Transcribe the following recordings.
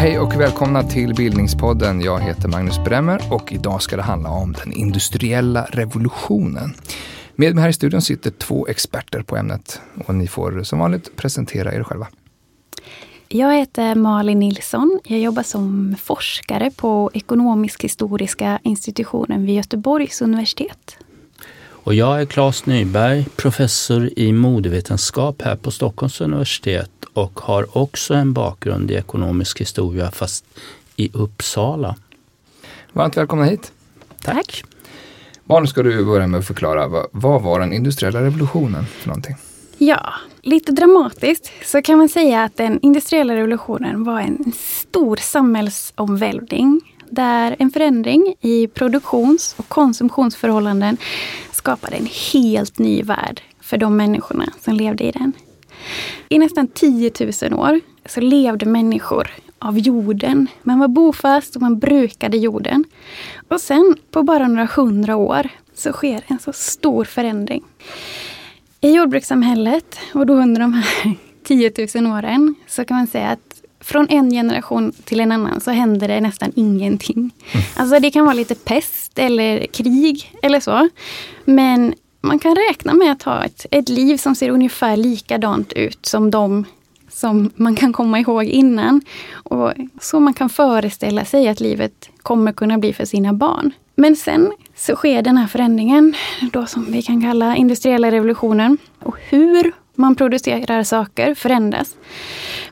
Hej och välkomna till Bildningspodden. Jag heter Magnus Bremmer och idag ska det handla om den industriella revolutionen. Med mig här i studion sitter två experter på ämnet och ni får som vanligt presentera er själva. Jag heter Malin Nilsson. Jag jobbar som forskare på Ekonomisk historiska institutionen vid Göteborgs universitet. Och jag är Claes Nyberg, professor i modevetenskap här på Stockholms universitet och har också en bakgrund i ekonomisk historia fast i Uppsala. Varmt välkomna hit. Tack. Tack. Barn, ska du börja med att förklara vad, vad var den industriella revolutionen för någonting? Ja, lite dramatiskt så kan man säga att den industriella revolutionen var en stor samhällsomvälvning där en förändring i produktions och konsumtionsförhållanden skapade en helt ny värld för de människorna som levde i den. I nästan 10 000 år så levde människor av jorden. Man var bofast och man brukade jorden. Och sen på bara några hundra år så sker en så stor förändring. I jordbrukssamhället, och då under de här 10 000 åren, så kan man säga att från en generation till en annan så händer det nästan ingenting. Mm. Alltså det kan vara lite pest eller krig eller så. Men man kan räkna med att ha ett, ett liv som ser ungefär likadant ut som de som man kan komma ihåg innan. Och så man kan föreställa sig att livet kommer kunna bli för sina barn. Men sen så sker den här förändringen, då som vi kan kalla industriella revolutionen. Och hur man producerar saker förändras.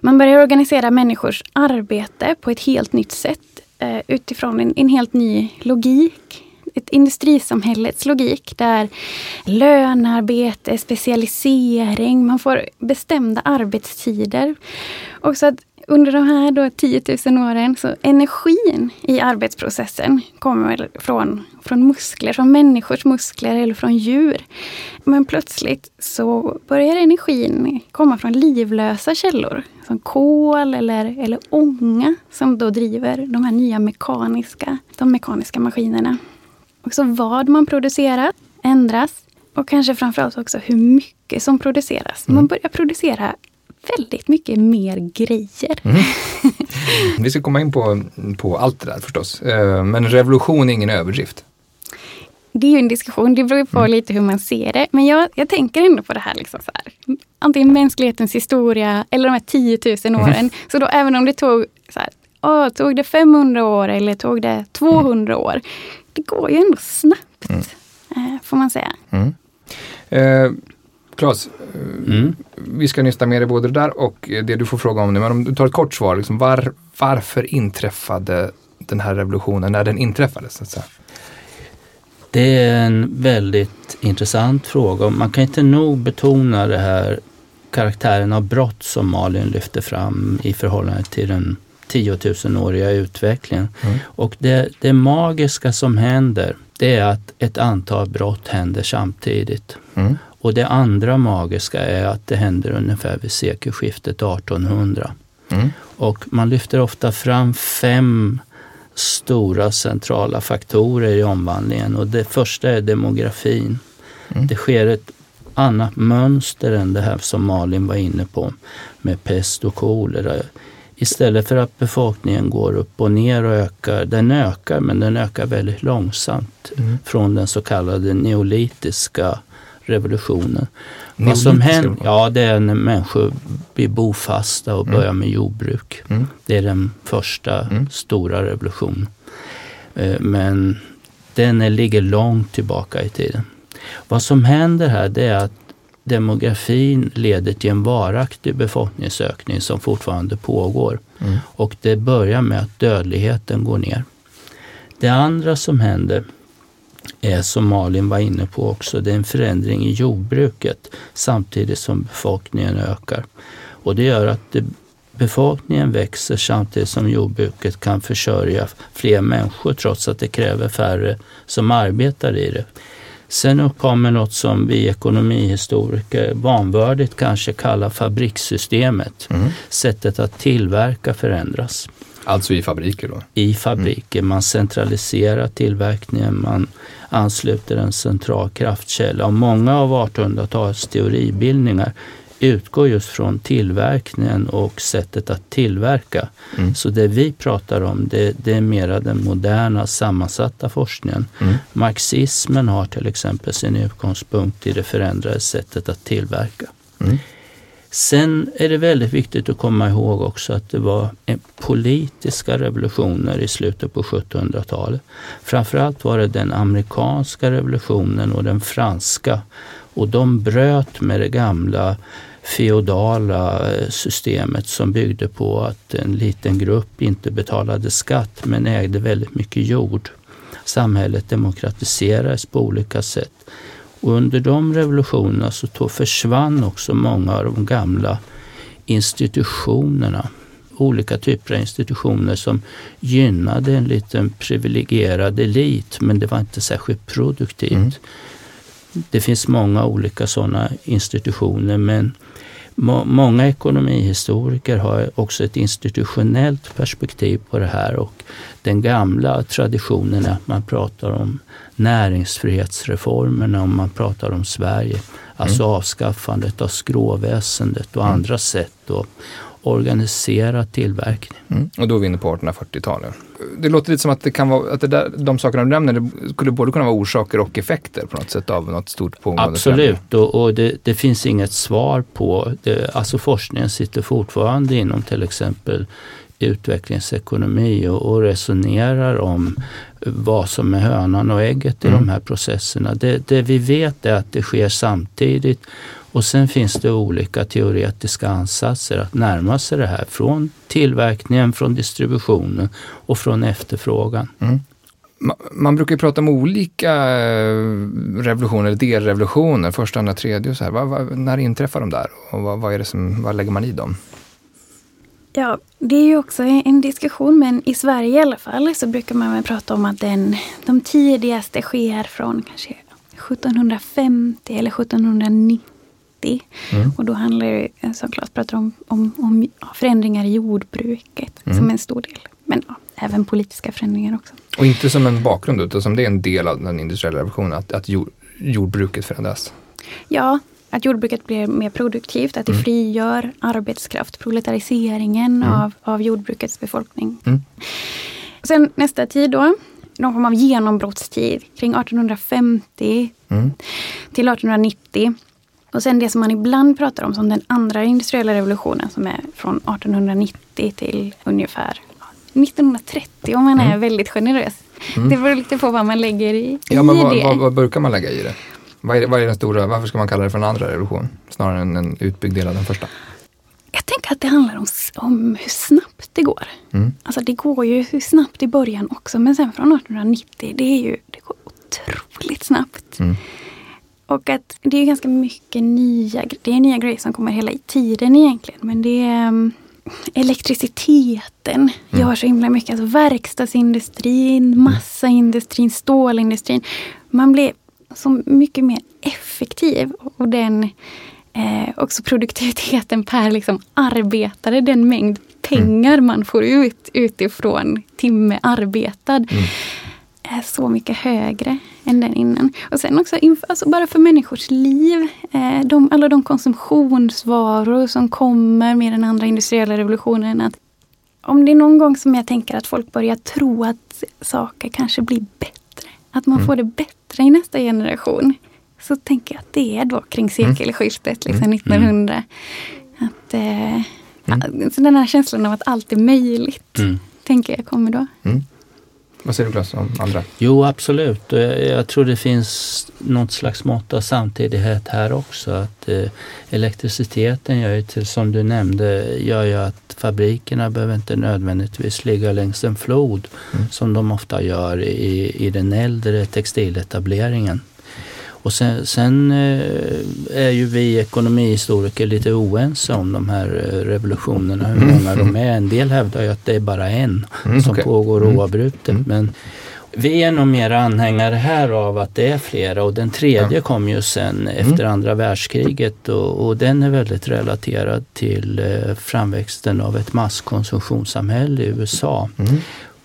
Man börjar organisera människors arbete på ett helt nytt sätt eh, utifrån en, en helt ny logik, ett industrisamhällets logik där lönearbete, specialisering, man får bestämda arbetstider. Och så att under de här då 10 000 åren så energin i arbetsprocessen kommer från, från muskler, från människors muskler eller från djur. Men plötsligt så börjar energin komma från livlösa källor. Som kol eller, eller ånga som då driver de här nya mekaniska, de mekaniska maskinerna. Också vad man producerar ändras och kanske framförallt också hur mycket som produceras. Man mm. börjar producera väldigt mycket mer grejer. Mm. Vi ska komma in på, på allt det där förstås. Eh, men revolution är ingen överdrift. Det är ju en diskussion, det beror på mm. lite hur man ser det. Men jag, jag tänker ändå på det här, liksom så här. Antingen mänsklighetens historia eller de här 10 000 mm. åren. Mm. Så då även om det tog, så här, åh, tog det 500 år eller tog det 200 mm. år. Det går ju ändå snabbt, mm. Eh, får man säga. Eh, Claes, mm. vi ska nysta mer i både det där och det du får fråga om nu. Men om du tar ett kort svar, liksom, var, varför inträffade den här revolutionen när den inträffade? Så att säga? Det är en väldigt intressant fråga. Man kan inte nog betona det här karaktären av brott som Malin lyfter fram i förhållande till den tiotusenåriga utvecklingen. Mm. Och det, det magiska som händer, det är att ett antal brott händer samtidigt. Mm. Och det andra magiska är att det händer ungefär vid sekelskiftet 1800. Mm. Och man lyfter ofta fram fem stora centrala faktorer i omvandlingen och det första är demografin. Mm. Det sker ett annat mönster än det här som Malin var inne på med pest och kolera. Istället för att befolkningen går upp och ner och ökar, den ökar men den ökar väldigt långsamt mm. från den så kallade neolitiska revolutionen. Vad som händer, ja, det är när människor blir bofasta och mm. börjar med jordbruk. Mm. Det är den första mm. stora revolutionen. Eh, men den ligger långt tillbaka i tiden. Vad som händer här det är att demografin leder till en varaktig befolkningsökning som fortfarande pågår. Mm. Och det börjar med att dödligheten går ner. Det andra som händer är som Malin var inne på också, det är en förändring i jordbruket samtidigt som befolkningen ökar. Och det gör att det, befolkningen växer samtidigt som jordbruket kan försörja fler människor trots att det kräver färre som arbetar i det. Sen uppkommer något som vi ekonomihistoriker vanvördigt kanske kallar fabrikssystemet. Mm. Sättet att tillverka förändras. Alltså i fabriker då? I fabriker. Man centraliserar tillverkningen, man ansluter en central kraftkälla. Och många av 1800-talets teoribildningar utgår just från tillverkningen och sättet att tillverka. Mm. Så det vi pratar om det, det, är mera den moderna sammansatta forskningen. Mm. Marxismen har till exempel sin utgångspunkt i det förändrade sättet att tillverka. Mm. Sen är det väldigt viktigt att komma ihåg också att det var politiska revolutioner i slutet på 1700-talet. Framförallt var det den amerikanska revolutionen och den franska. Och de bröt med det gamla feodala eh, systemet som byggde på att en liten grupp inte betalade skatt men ägde väldigt mycket jord. Samhället demokratiserades på olika sätt. Och under de revolutionerna så tog, försvann också många av de gamla institutionerna. Olika typer av institutioner som gynnade en liten privilegierad elit men det var inte särskilt produktivt. Mm. Det finns många olika sådana institutioner men Många ekonomihistoriker har också ett institutionellt perspektiv på det här och den gamla traditionen att man pratar om näringsfrihetsreformerna om man pratar om Sverige. Alltså mm. avskaffandet av skråväsendet och mm. andra sätt att organisera tillverkning. Mm. Och då är vi inne på 1840-talet. Det låter lite som att, det kan vara, att det där, de sakerna du nämner det skulle både kunna vara orsaker och effekter på något sätt av något stort pågående Absolut, och, och det, det, finns inget svar på det. Alltså forskningen sitter fortfarande inom till exempel utvecklingsekonomi och, och resonerar om vad som är hönan och ägget i mm. de här processerna. Det, det vi vet är att det sker samtidigt och sen finns det olika teoretiska ansatser att närma sig det här från tillverkningen, från distributionen och från efterfrågan. Mm. Man brukar ju prata om olika eh, revolutioner, delrevolutioner, första, andra, tredje och så här. Var, var, när inträffar de där och vad, vad, är det som, vad lägger man i dem? Ja, det är ju också en diskussion, men i Sverige i alla fall så brukar man väl prata om att den, de tidigaste sker från kanske 1750 eller 1790 Mm. Och då handlar det, Claes pratar om, om, om förändringar i jordbruket mm. som en stor del. Men ja, även politiska förändringar också. Och inte som en bakgrund utan som det är en del av den industriella revolutionen, att, att jord, jordbruket förändras? Ja, att jordbruket blir mer produktivt, att det mm. frigör arbetskraft, proletariseringen mm. av, av jordbrukets befolkning. Mm. Sen nästa tid då, någon form av genombrottstid kring 1850 mm. till 1890. Och sen det som man ibland pratar om som den andra industriella revolutionen som är från 1890 till ungefär 1930 om man är mm. väldigt generös. Mm. Det beror lite på vad man lägger i, ja, men vad, det. Vad, vad brukar man lägga i det? Vad är, vad är den stora, varför ska man kalla det för en andra revolution snarare än en utbyggd del av den första? Jag tänker att det handlar om, om hur snabbt det går. Mm. Alltså det går ju snabbt i början också men sen från 1890 det är ju det går otroligt snabbt. Mm. Och att det är ganska mycket nya, det är nya grejer som kommer hela tiden egentligen. Men det är um, elektriciteten mm. gör så himla mycket. Alltså verkstadsindustrin, mm. massaindustrin, stålindustrin. Man blir så mycket mer effektiv. Och den eh, också produktiviteten per liksom arbetare, den mängd pengar mm. man får ut utifrån timme arbetad. Mm är så mycket högre än den innan. Och sen också alltså bara för människors liv. Eh, de, alla de konsumtionsvaror som kommer med den andra industriella revolutionen. Att om det är någon gång som jag tänker att folk börjar tro att saker kanske blir bättre. Att man mm. får det bättre i nästa generation. Så tänker jag att det är då kring mm. sekelskiftet, liksom mm. 1900. Att, eh, mm. så den här känslan av att allt är möjligt, mm. tänker jag kommer då. Vad säger du Claes om andra? Jo absolut. Jag, jag tror det finns något slags mått av samtidighet här också. Att eh, elektriciteten gör ju till, som du nämnde, gör ju att fabrikerna behöver inte nödvändigtvis ligga längs en flod mm. som de ofta gör i, i den äldre textiletableringen. Och sen, sen eh, är ju vi ekonomihistoriker lite oense om de här eh, revolutionerna, hur många de är. En del hävdar ju att det är bara en mm, som okay. pågår mm. oavbrutet. Mm. Men, Vi är nog mer anhängare här av att det är flera och den tredje ja. kom ju sen efter mm. andra världskriget och, och, den är väldigt relaterad till eh, framväxten av ett masskonsumtionssamhälle i USA. Mm.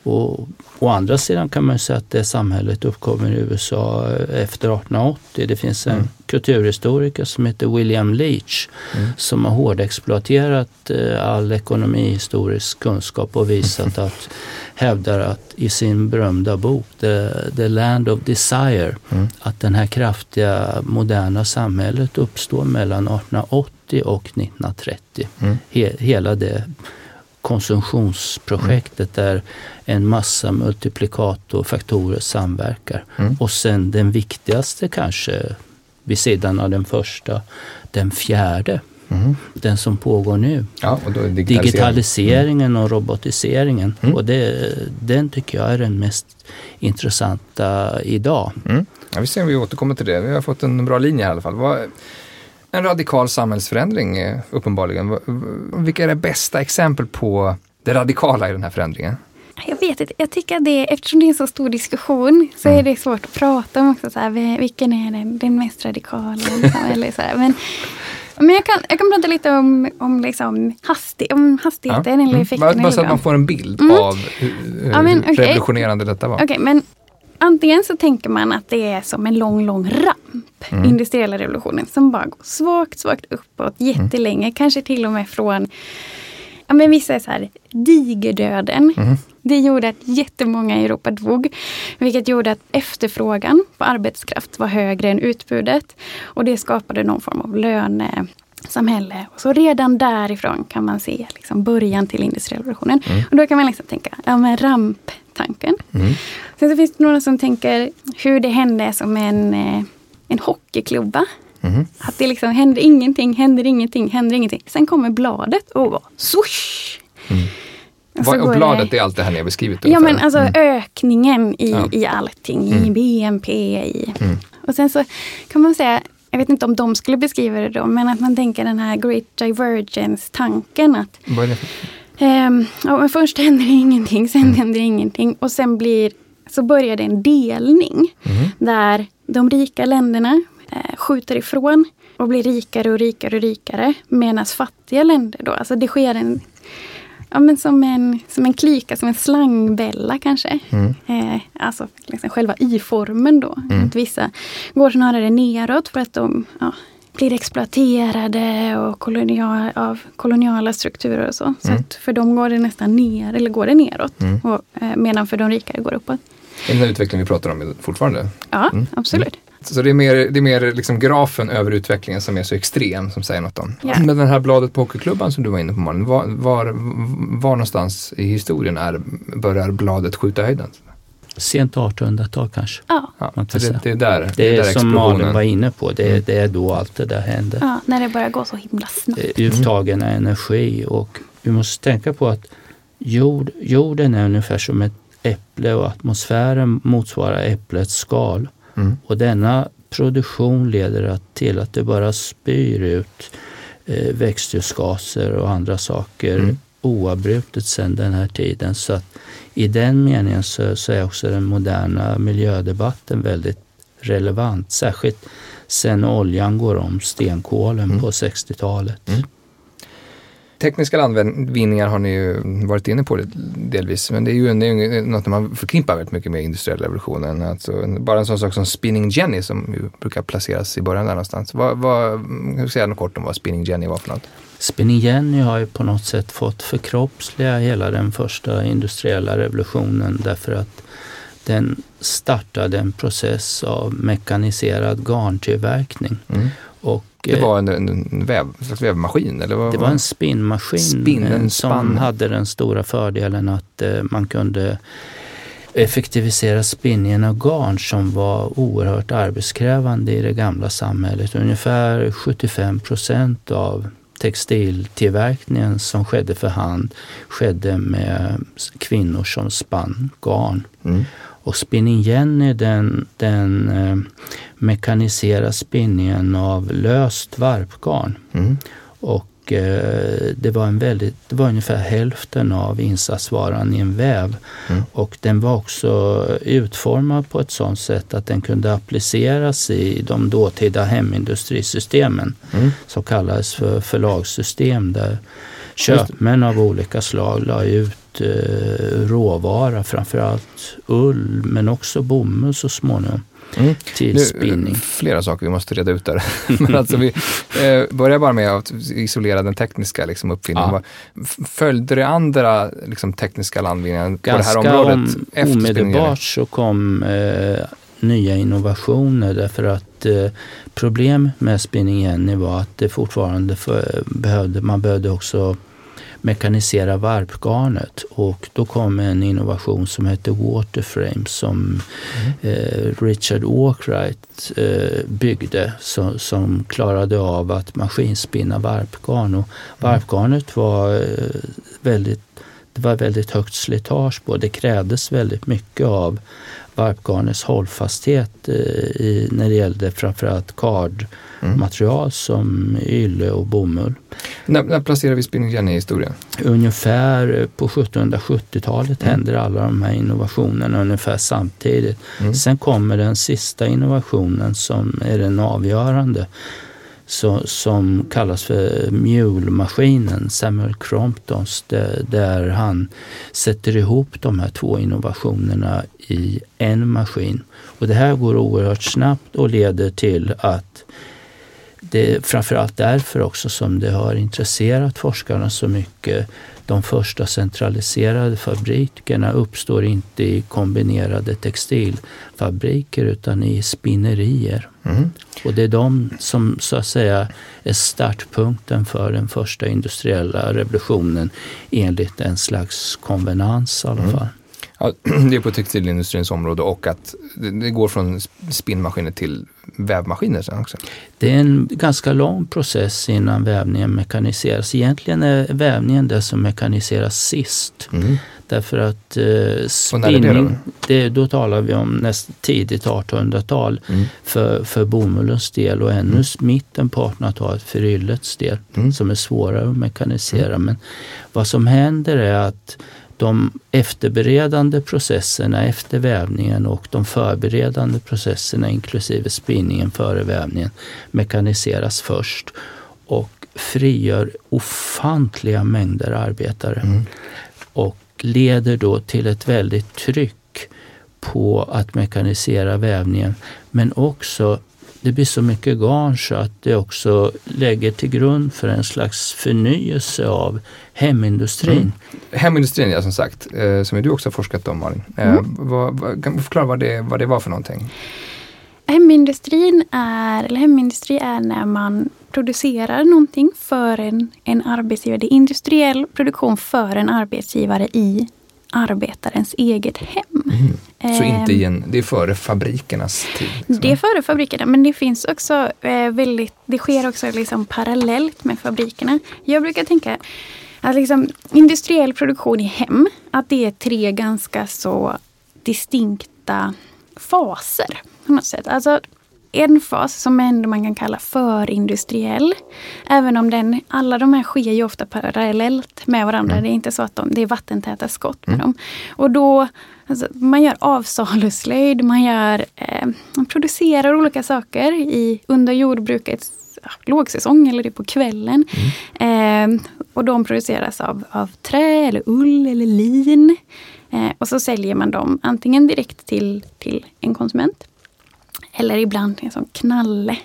Och Å andra sidan kan man säga att det samhället uppkommer i USA efter 1880. Det finns en mm. kulturhistoriker som heter William Leach mm. som har hårdexploaterat eh, all ekonomihistorisk kunskap och visat att hävdar att i sin berömda bok The, The Land of Desire mm. att det här kraftiga moderna samhället uppstår mellan 1880 och 1930. Mm. He, hela det konsumtionsprojektet mm. där en massa multiplikatorfaktorer samverkar. Mm. Och sen den viktigaste kanske vid sidan av den första, den fjärde. Mm. Den som pågår nu. Ja, digitalisering. Digitaliseringen och robotiseringen. Mm. Och det, den tycker jag är den mest intressanta idag. Mm. Ja, vi ser om vi återkommer till det. Vi har fått en bra linje i alla fall. Vad, en radikal samhällsförändring eh, uppenbarligen. Vilka är det bästa exempel på det radikala i den här förändringen? Jag vet inte, jag tycker att det, eftersom det är en så stor diskussion så mm. är det svårt att prata om också, så här, vilken är den, den mest radikala. Liksom, eller så här. Men, men jag kan, jag kan prata lite om, om, liksom hasti, om hastigheten ja. eller mm. effekten. Bara, bara så att man får en bild mm. av hur, ja, men, okay. revolutionerande detta var. Okay, men antingen så tänker man att det är som en lång, lång ramp, mm. industriella revolutionen, som bara går svagt, svagt uppåt jättelänge, mm. kanske till och med från Ja, men vissa är så här, digerdöden. Mm. Det gjorde att jättemånga i Europa dog. Vilket gjorde att efterfrågan på arbetskraft var högre än utbudet. Och det skapade någon form av lönesamhälle. Och så redan därifrån kan man se liksom början till industriella revolutionen. Mm. Och då kan man liksom tänka, ja men ramptanken. Mm. Sen så finns det några som tänker hur det hände som en, eh, en hockeyklubba. Mm. Att det liksom händer ingenting, händer ingenting, händer ingenting. Sen kommer bladet och bara swoosh! Mm. Och, och bladet det, är allt det här ni har beskrivit? Ja men alltså mm. ökningen i, ja. i allting, i mm. BNP. I. Mm. Och sen så kan man säga, jag vet inte om de skulle beskriva det då, men att man tänker den här Great Divergence-tanken. att Vad är det? Um, ja, först händer ingenting, sen mm. händer ingenting och sen blir, så börjar det en delning. Mm. Där de rika länderna eh, skjuter ifrån och blir rikare och rikare och rikare. Medan fattiga länder då, alltså det sker en Ja, men som en, som en klyka, som en slangbella kanske. Mm. Eh, alltså liksom själva y-formen då. Mm. Att vissa går snarare neråt för att de ja, blir exploaterade och kolonial, av koloniala strukturer och så. Mm. Så för dem går det nästan ner, eller går det neråt. Mm. Och, eh, medan för de rikare går uppåt. Är det den utveckling vi pratar om fortfarande? Ja, mm. absolut. Så det är mer, det är mer liksom grafen över utvecklingen som är så extrem som säger något om. Yeah. Men den här bladet på hockeyklubban som du var inne på Malin, var, var, var någonstans i historien är, börjar bladet skjuta höjden? Sent 1800-tal kanske. Ja. ja det, det, är där Det, det är, där som Malin var inne på, det, mm. det är då allt det där händer. Ja, när det börjar gå så himla snabbt. Uttagen av energi och vi måste tänka på att jord, jorden är ungefär som ett äpple och atmosfären motsvarar äpplets skal. Mm. Och denna produktion leder till att det bara spyr ut eh, växthusgaser och andra saker mm. oavbrutet sedan den här tiden. Så att i den meningen så, så är också den moderna miljödebatten väldigt relevant. Särskilt sen oljan går om stenkolen mm. på 60-talet. Mm tekniska landvinningar har ni ju varit inne på det delvis, men det är ju, det är något man förknippar väldigt mycket med industriella revolutionen. Alltså, bara en sån sak som Spinning Jenny som ju brukar placeras i början där någonstans. Vad, vad, jag säga något kort om vad Spinning Jenny var för något? Spinning Jenny har ju på något sätt fått förkroppsliga hela den första industriella revolutionen därför att den startade en process av mekaniserad garntillverkning. Mm. Och, det var en, en, väv, en vävmaskin? Eller vad, det var en spinnmaskin Spin, en som hade den stora fördelen att eh, man kunde effektivisera spinningen av garn som var oerhört arbetskrävande i det gamla samhället. Ungefär 75 procent av textiltillverkningen som skedde för hand skedde med kvinnor som spann garn. Mm. Och Spinning Jenny den, den eh, mekaniserar spinningen av löst varpgarn. Mm. Och eh, det, var en väldigt, det var ungefär hälften av insatsvaran i en väv. Mm. Och den var också utformad på ett sådant sätt att den kunde appliceras i de dåtida hemindustrisystemen mm. som kallades för förlagssystem där köpmän av olika slag la ut eh, råvara, framförallt ull men också bomull så småningom. Mm. till nu, spinning. Flera saker vi måste reda ut där. Men alltså vi eh, börjar bara med att isolera den tekniska liksom, uppfinningen. Ja. Följde det andra liksom, tekniska landvinningar på det här området? Om, omedelbart så kom eh, nya innovationer därför att eh, problem med spinning Jenny var att det fortfarande för, behövde, man behövde också mekanisera varpgarnet och då kom en innovation som hette Waterframe som mm. eh, Richard Walkwright eh, byggde så, som klarade av att maskinspinna varpgarn. Och varpgarnet var eh, väldigt det var väldigt högt slitage på. Det krävdes väldigt mycket av varpgarnets hållfasthet eh, i, när det gällde framförallt kardmaterial mm. som ylle och bomull. När, när placerar vi spinning Jenny i historien? Ungefär på 1770-talet mm. händer alla de här innovationerna ungefär samtidigt. Mm. Sen kommer den sista innovationen som är den avgörande så, som kallas för Mule-maskinen, Samuel Cromptons, där, där, han sätter ihop de här två innovationerna i en maskin. Och det här går oerhört snabbt och leder till att det är framförallt därför också som det har intresserat forskarna så mycket. De första centraliserade fabrikerna uppstår inte i kombinerade textilfabriker utan i spinnerier. Mm. Och det är de som så att säga är startpunkten för den första industriella revolutionen enligt en slags konvenans i alla mm. fall. Mm. Ja, det är på textilindustrins område och att det går från spinnmaskiner till vävmaskiner sen också. Det är en ganska lång process innan vävningen mekaniseras. Egentligen är vävningen det som mekaniseras sist. Mm. Därför att eh, spinning, det, då talar vi om näst, tidigt 1800-tal mm. för, för bomullens del och ännu mm. mitten på 1800-talet för yllets del mm. som är svårare att mekanisera. Mm. Men vad som händer är att de efterberedande processerna efter vävningen och de förberedande processerna inklusive spinningen före vävningen mekaniseras först och frigör ofantliga mängder arbetare. Mm. Och leder då till ett väldigt tryck på att mekanisera vävningen men också det blir så mycket garn så att det också lägger till grund för en slags förnyelse av hemindustrin. Mm. Hemindustrin, ja som sagt, eh, som du också har forskat om Malin. Eh, mm. vad, vad, kan du förklara vad det, vad det var för någonting? Hemindustrin är, eller hemindustri är när man producerar någonting för en, en arbetsgivare. Det är industriell produktion för en arbetsgivare i arbetarens eget hem. Mm. Så inte i en, det är före fabrikernas tid? Liksom. Det är före fabrikerna men det finns också eh, väldigt, det sker också liksom parallellt med fabrikerna. Jag brukar tänka att liksom, industriell produktion i hem, att det är tre ganska så distinkta faser. På något sätt. Alltså, en fas som ändå man kan kalla förindustriell. Även om den, alla de här sker ju ofta parallellt med varandra. Mm. Det är inte så att de, det är vattentäta skott med mm. dem. Och då, alltså, man gör avsaluslöjd, man, gör, eh, man producerar olika saker i, under jordbrukets ja, lågsäsong eller det på kvällen. Mm. Eh, och de produceras av, av trä eller ull eller lin. Eh, och så säljer man dem antingen direkt till, till en konsument eller ibland en sån knalle.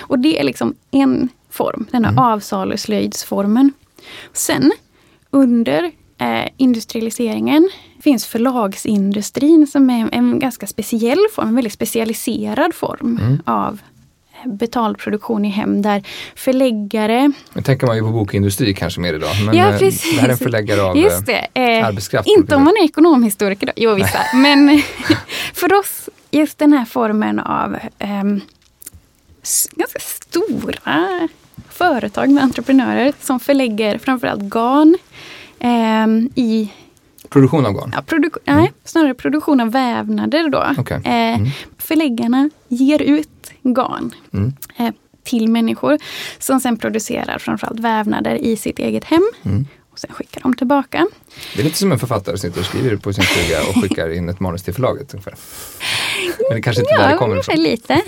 Och det är liksom en form, den här mm. avsaluslöjdsformen. Sen under eh, industrialiseringen finns förlagsindustrin som är en ganska speciell form, en väldigt specialiserad form mm. av betald produktion i hem där förläggare... Nu tänker man ju på bokindustri kanske mer idag. Men ja, precis. Eh, det här är en förläggare av Just det. Eh, arbetskraft. Inte om man är ekonomhistoriker då. Jo, vissa. men för oss just den här formen av eh, ganska stora företag med entreprenörer som förlägger framförallt garn eh, i Produktion av garn? Ja, produ mm. Nej, snarare produktion av vävnader då. Okay. Eh, mm. Förläggarna ger ut garn mm. eh, till människor som sen producerar framförallt vävnader i sitt eget hem. Mm. Och sen skickar de tillbaka. Det är lite som en författare sitter och skriver på sin stuga och skickar in ett manus till förlaget. Ungefär. Men det kanske inte är där det kommer ifrån. lite.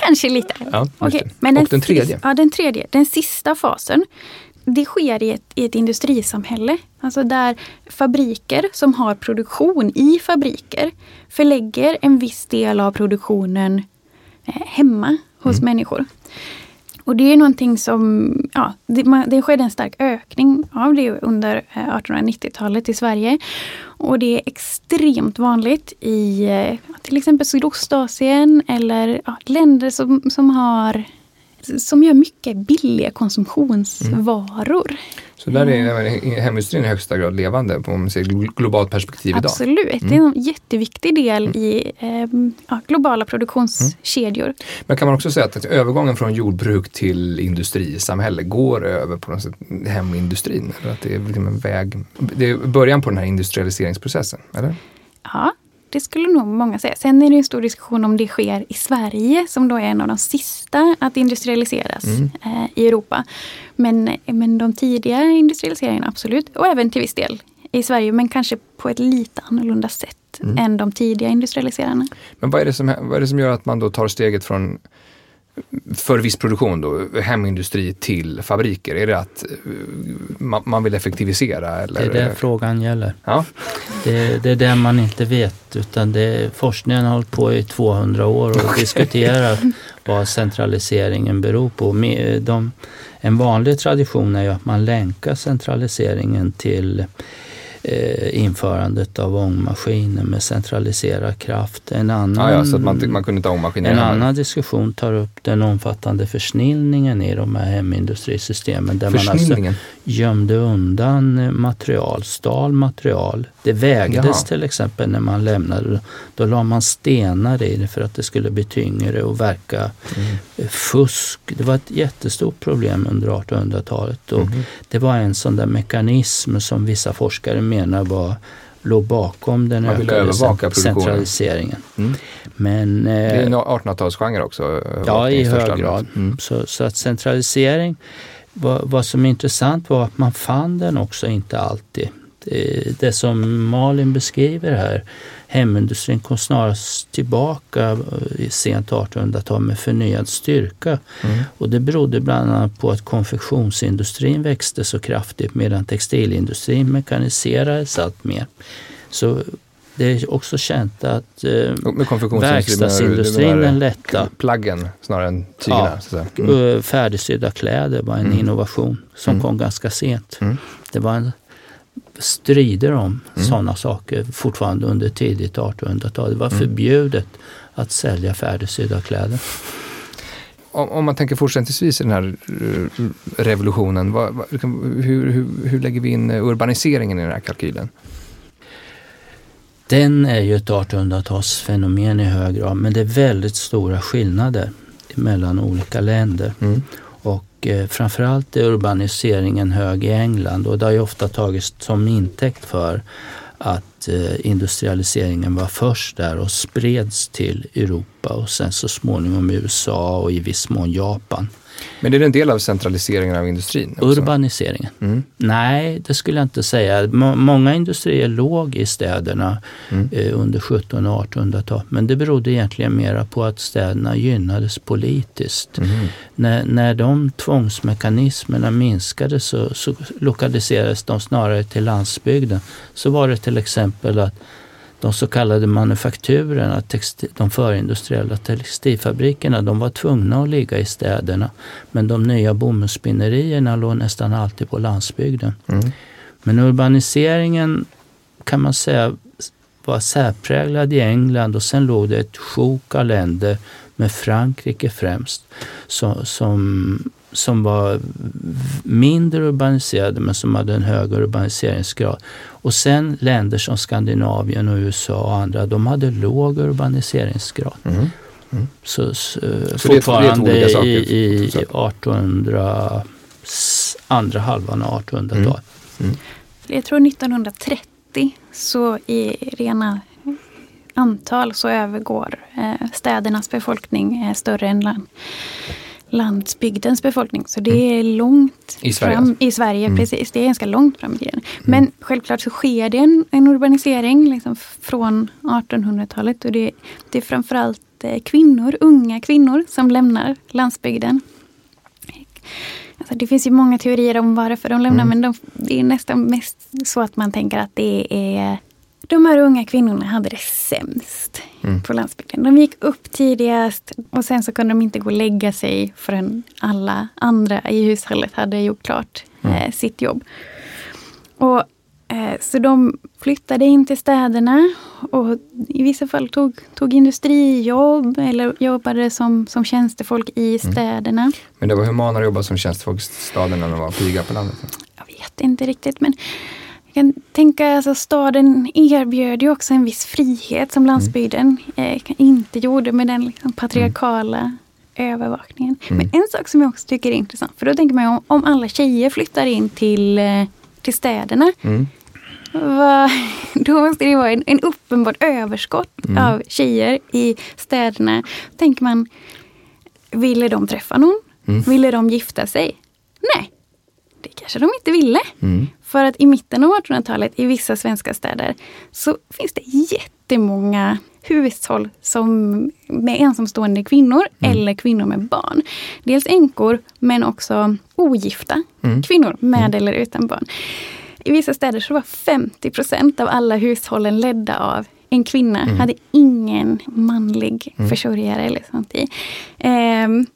Kanske lite. Ja, det. men och den tredje? Ja, den tredje. Den sista fasen. Det sker i ett, i ett industrisamhälle. Alltså där fabriker som har produktion i fabriker förlägger en viss del av produktionen eh, hemma hos Mm. människor. Och det är någonting som, ja, det, man, det skedde en stark ökning av det under eh, 1890-talet i Sverige. Och det är extremt vanligt i eh, till exempel Sydostasien eller ja, länder som, som har som gör mycket billiga konsumtionsvaror. Så där är menar, hemindustrin i högsta grad levande om man ser glo- globalt perspektiv idag. Absolut, det är en jätteviktig del i eh, globala produktionskedjor. Men kan man också säga att övergången från jordbruk till industrisamhälle går över på något sätt hemindustrin? Eller att det är liksom en väg, det är början på den här industrialiseringsprocessen, eller? Ja, det skulle nog många säga. Sen är det en stor diskussion om det sker i Sverige som då är en av de sista att industrialiseras Mm. eh, i Europa. Men, men de tidiga industrialiseringarna absolut, och även till viss del i Sverige, men kanske på ett lite annorlunda sätt Mm. än de tidiga industrialiserarna. Men vad är, det som, vad är det som gör att man då tar steget från för viss produktion då, hemindustri till fabriker? Är det att eh, man, man vill effektivisera? Det Eller? är det frågan gäller. Ja, Det, det är det man inte vet utan det, forskningen har hållit på i 200 år och diskuterat vad centraliseringen beror på. De, en vanlig tradition är ju att man länkar centraliseringen till eh, införandet av ångmaskiner med centraliserad kraft. En annan, ja, ja så att man, man kunde inte ångmaskiner en annan diskussion tar upp den omfattande försnillningen i de här hemindustrisystemen. Där man alltså Försnillningen. Gömde undan eh, material, stal material. Det vägdes Jaha. till exempel när man lämnade. Då la man stenar i det för att det skulle bli tyngre och verka Mm. eh, fusk. Det var ett jättestort problem under 1800-talet. Och Mhm. Det var en sån där mekanism som vissa forskare menar var låg bakom den Man ökade centraliseringen. Mm. Men, Det är eh, en 1800-talsgenre också. Ja, i hög grad. Mm. Så, så att centralisering, vad, vad som är intressant var att man fann den också inte alltid. Det, det som Malin beskriver här, hemindustrin kom snarast tillbaka i sent 1800-tal med förnyad styrka. Mm. Och det berodde bland annat på att konfektionsindustrin växte så kraftigt medan textilindustrin mekaniserades allt mer. Så det är också känt att eh, verkstadsindustrin den lätta Plaggen snarare än tygerna. Ja. Mm. Mm. Färdigsydda kläder var en Mm. innovation som Mm. kom ganska sent. Mm. Det var en strider om Mm. sådana saker fortfarande under tidigt 1800-tal. Det var Mm. förbjudet att sälja färdigsydda kläder. Om, om man tänker fortsättningsvis i den här eh, revolutionen, vad, vad, hur, hur, hur lägger vi in eh, urbaniseringen i den här kalkylen? Den är ju ett 1800-talsfenomen i hög grad men det är väldigt stora skillnader mellan olika länder. Mm. Och eh, framförallt är urbaniseringen hög i England och det har ju ofta tagits som intäkt för att eh, industrialiseringen var först där och spreds till Europa och sen så småningom USA och i viss mån Japan. Men är det en del av centraliseringen av industrin? också? Urbaniseringen? Mm. Nej, det skulle jag inte säga. Må- många industrier låg i städerna Mm. eh, under 1700 och 1800-talet. Men det berodde egentligen mera på att städerna gynnades politiskt. Mhm. När, när de tvångsmekanismerna minskade så, så lokaliserades de snarare till landsbygden. Så var det till exempel att de så kallade manufakturerna, texti- de förindustriella textilfabrikerna, de var tvungna att ligga i städerna. Men de nya bomullsspinnerierna låg nästan alltid på landsbygden. Mm. Men urbaniseringen kan man säga var särpräglad i England och sen låg det ett sjok av länder med Frankrike främst som, som, som var mindre urbaniserade men som hade en hög urbaniseringsgrad. Och sen länder som Skandinavien och USA och andra, de hade låg urbaniseringsgrad. Mm. Så, så, det det är två fortfarande olika saker, i, i så. 1800, s- andra halvan av 1800-talet. Jag tror 1930 så i rena antal så övergår eh, städernas befolkning eh, större än land, landsbygdens befolkning. Så det är långt I Sverige fram alltså? i Sverige. Mm. Precis, det är ganska långt fram i tiden. Men självklart så sker det en, en urbanisering liksom från 1800-talet. Och det, det är framförallt eh, kvinnor, unga kvinnor som lämnar landsbygden. Alltså det finns ju många teorier om varför de lämnar Mm. men de, det är nästan mest så att man tänker att det är de här unga kvinnorna hade det sämst Mm. på landsbygden. De gick upp tidigast och sen så kunde de inte gå och lägga sig förrän alla andra i hushållet hade gjort klart Mm. eh, sitt jobb. Och, eh, så de flyttade in till städerna och i vissa fall tog, tog industrijobb eller jobbade som, som tjänstefolk i Mm. städerna. Men det var humanare att jobba som tjänstefolk i staden än att vara piga på landet. Jag vet inte riktigt men jag tänka alltså staden erbjöd ju också en viss frihet som landsbygden eh, inte gjorde med den liksom, patriarkala övervakningen. Mm. Men en sak som jag också tycker är intressant, för då tänker man ju om, om alla tjejer flyttar in till, eh, till städerna, Mm. vad, då måste det vara en, en uppenbart överskott Mm. av tjejer i städerna. Då tänker man, ville de träffa någon? Mm. Ville de gifta sig? Nej, det kanske de inte ville. Mm. För att i mitten av 1800-talet i vissa svenska städer så finns det jättemånga hushåll som, med ensamstående kvinnor Mm. eller kvinnor med barn. Dels änkor men också ogifta Mm. kvinnor med eller utan barn. I vissa städer så var 50 procent av alla hushållen ledda av en kvinna. Mm. Hade ingen manlig försörjare eller sånt i. Ehm,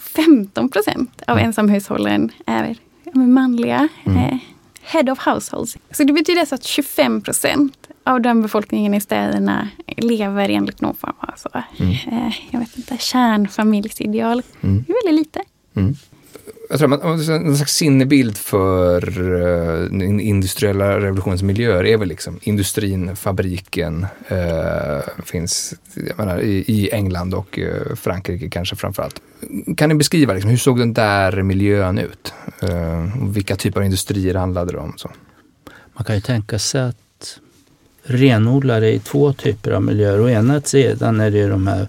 15 procent av ensamhushållen är manliga. Eh, head of households. Så det betyder alltså att 25 procent av den befolkningen i städerna lever enligt någon form av så, eh, jag vet inte, kärnfamiljsideal. Mm. Det är väldigt lite. Mm. Jag tror man, alltså, en slags sinnebild för eh, uh, den industriella revolutionens miljöer är väl liksom industrin, fabriken, eh, finns jag menar, i, i England och eh, Frankrike kanske framförallt. Kan ni beskriva liksom, hur såg den där miljön ut? Eh, och vilka typer av industrier handlade det om? Så? Man kan ju tänka sig att renodlare i två typer av miljöer. Å ena sidan är det ju de här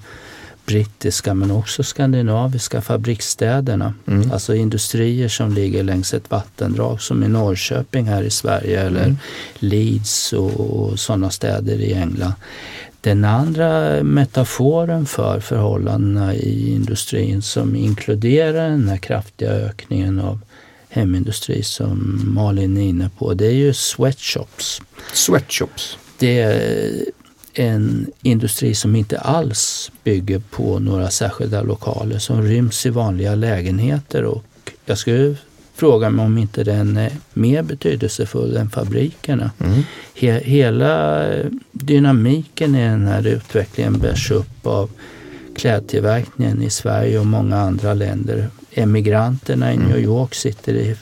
brittiska men också skandinaviska fabriksstäderna. Mm. Alltså industrier som ligger längs ett vattendrag som i Norrköping här i Sverige eller Leeds och, och sådana städer i England. Den andra metaforen för förhållandena i industrin som inkluderar den här kraftiga ökningen av hemindustri som Malin är inne på, det är ju sweatshops. Sweatshops. Det är en industri som inte alls bygger på några särskilda lokaler som ryms i vanliga lägenheter och jag skulle fråga mig om inte den är mer betydelsefull än fabrikerna. Mm. He hela dynamiken i den här utvecklingen bärs upp av klädtillverkningen i Sverige och många andra länder. Emigranterna i New York sitter i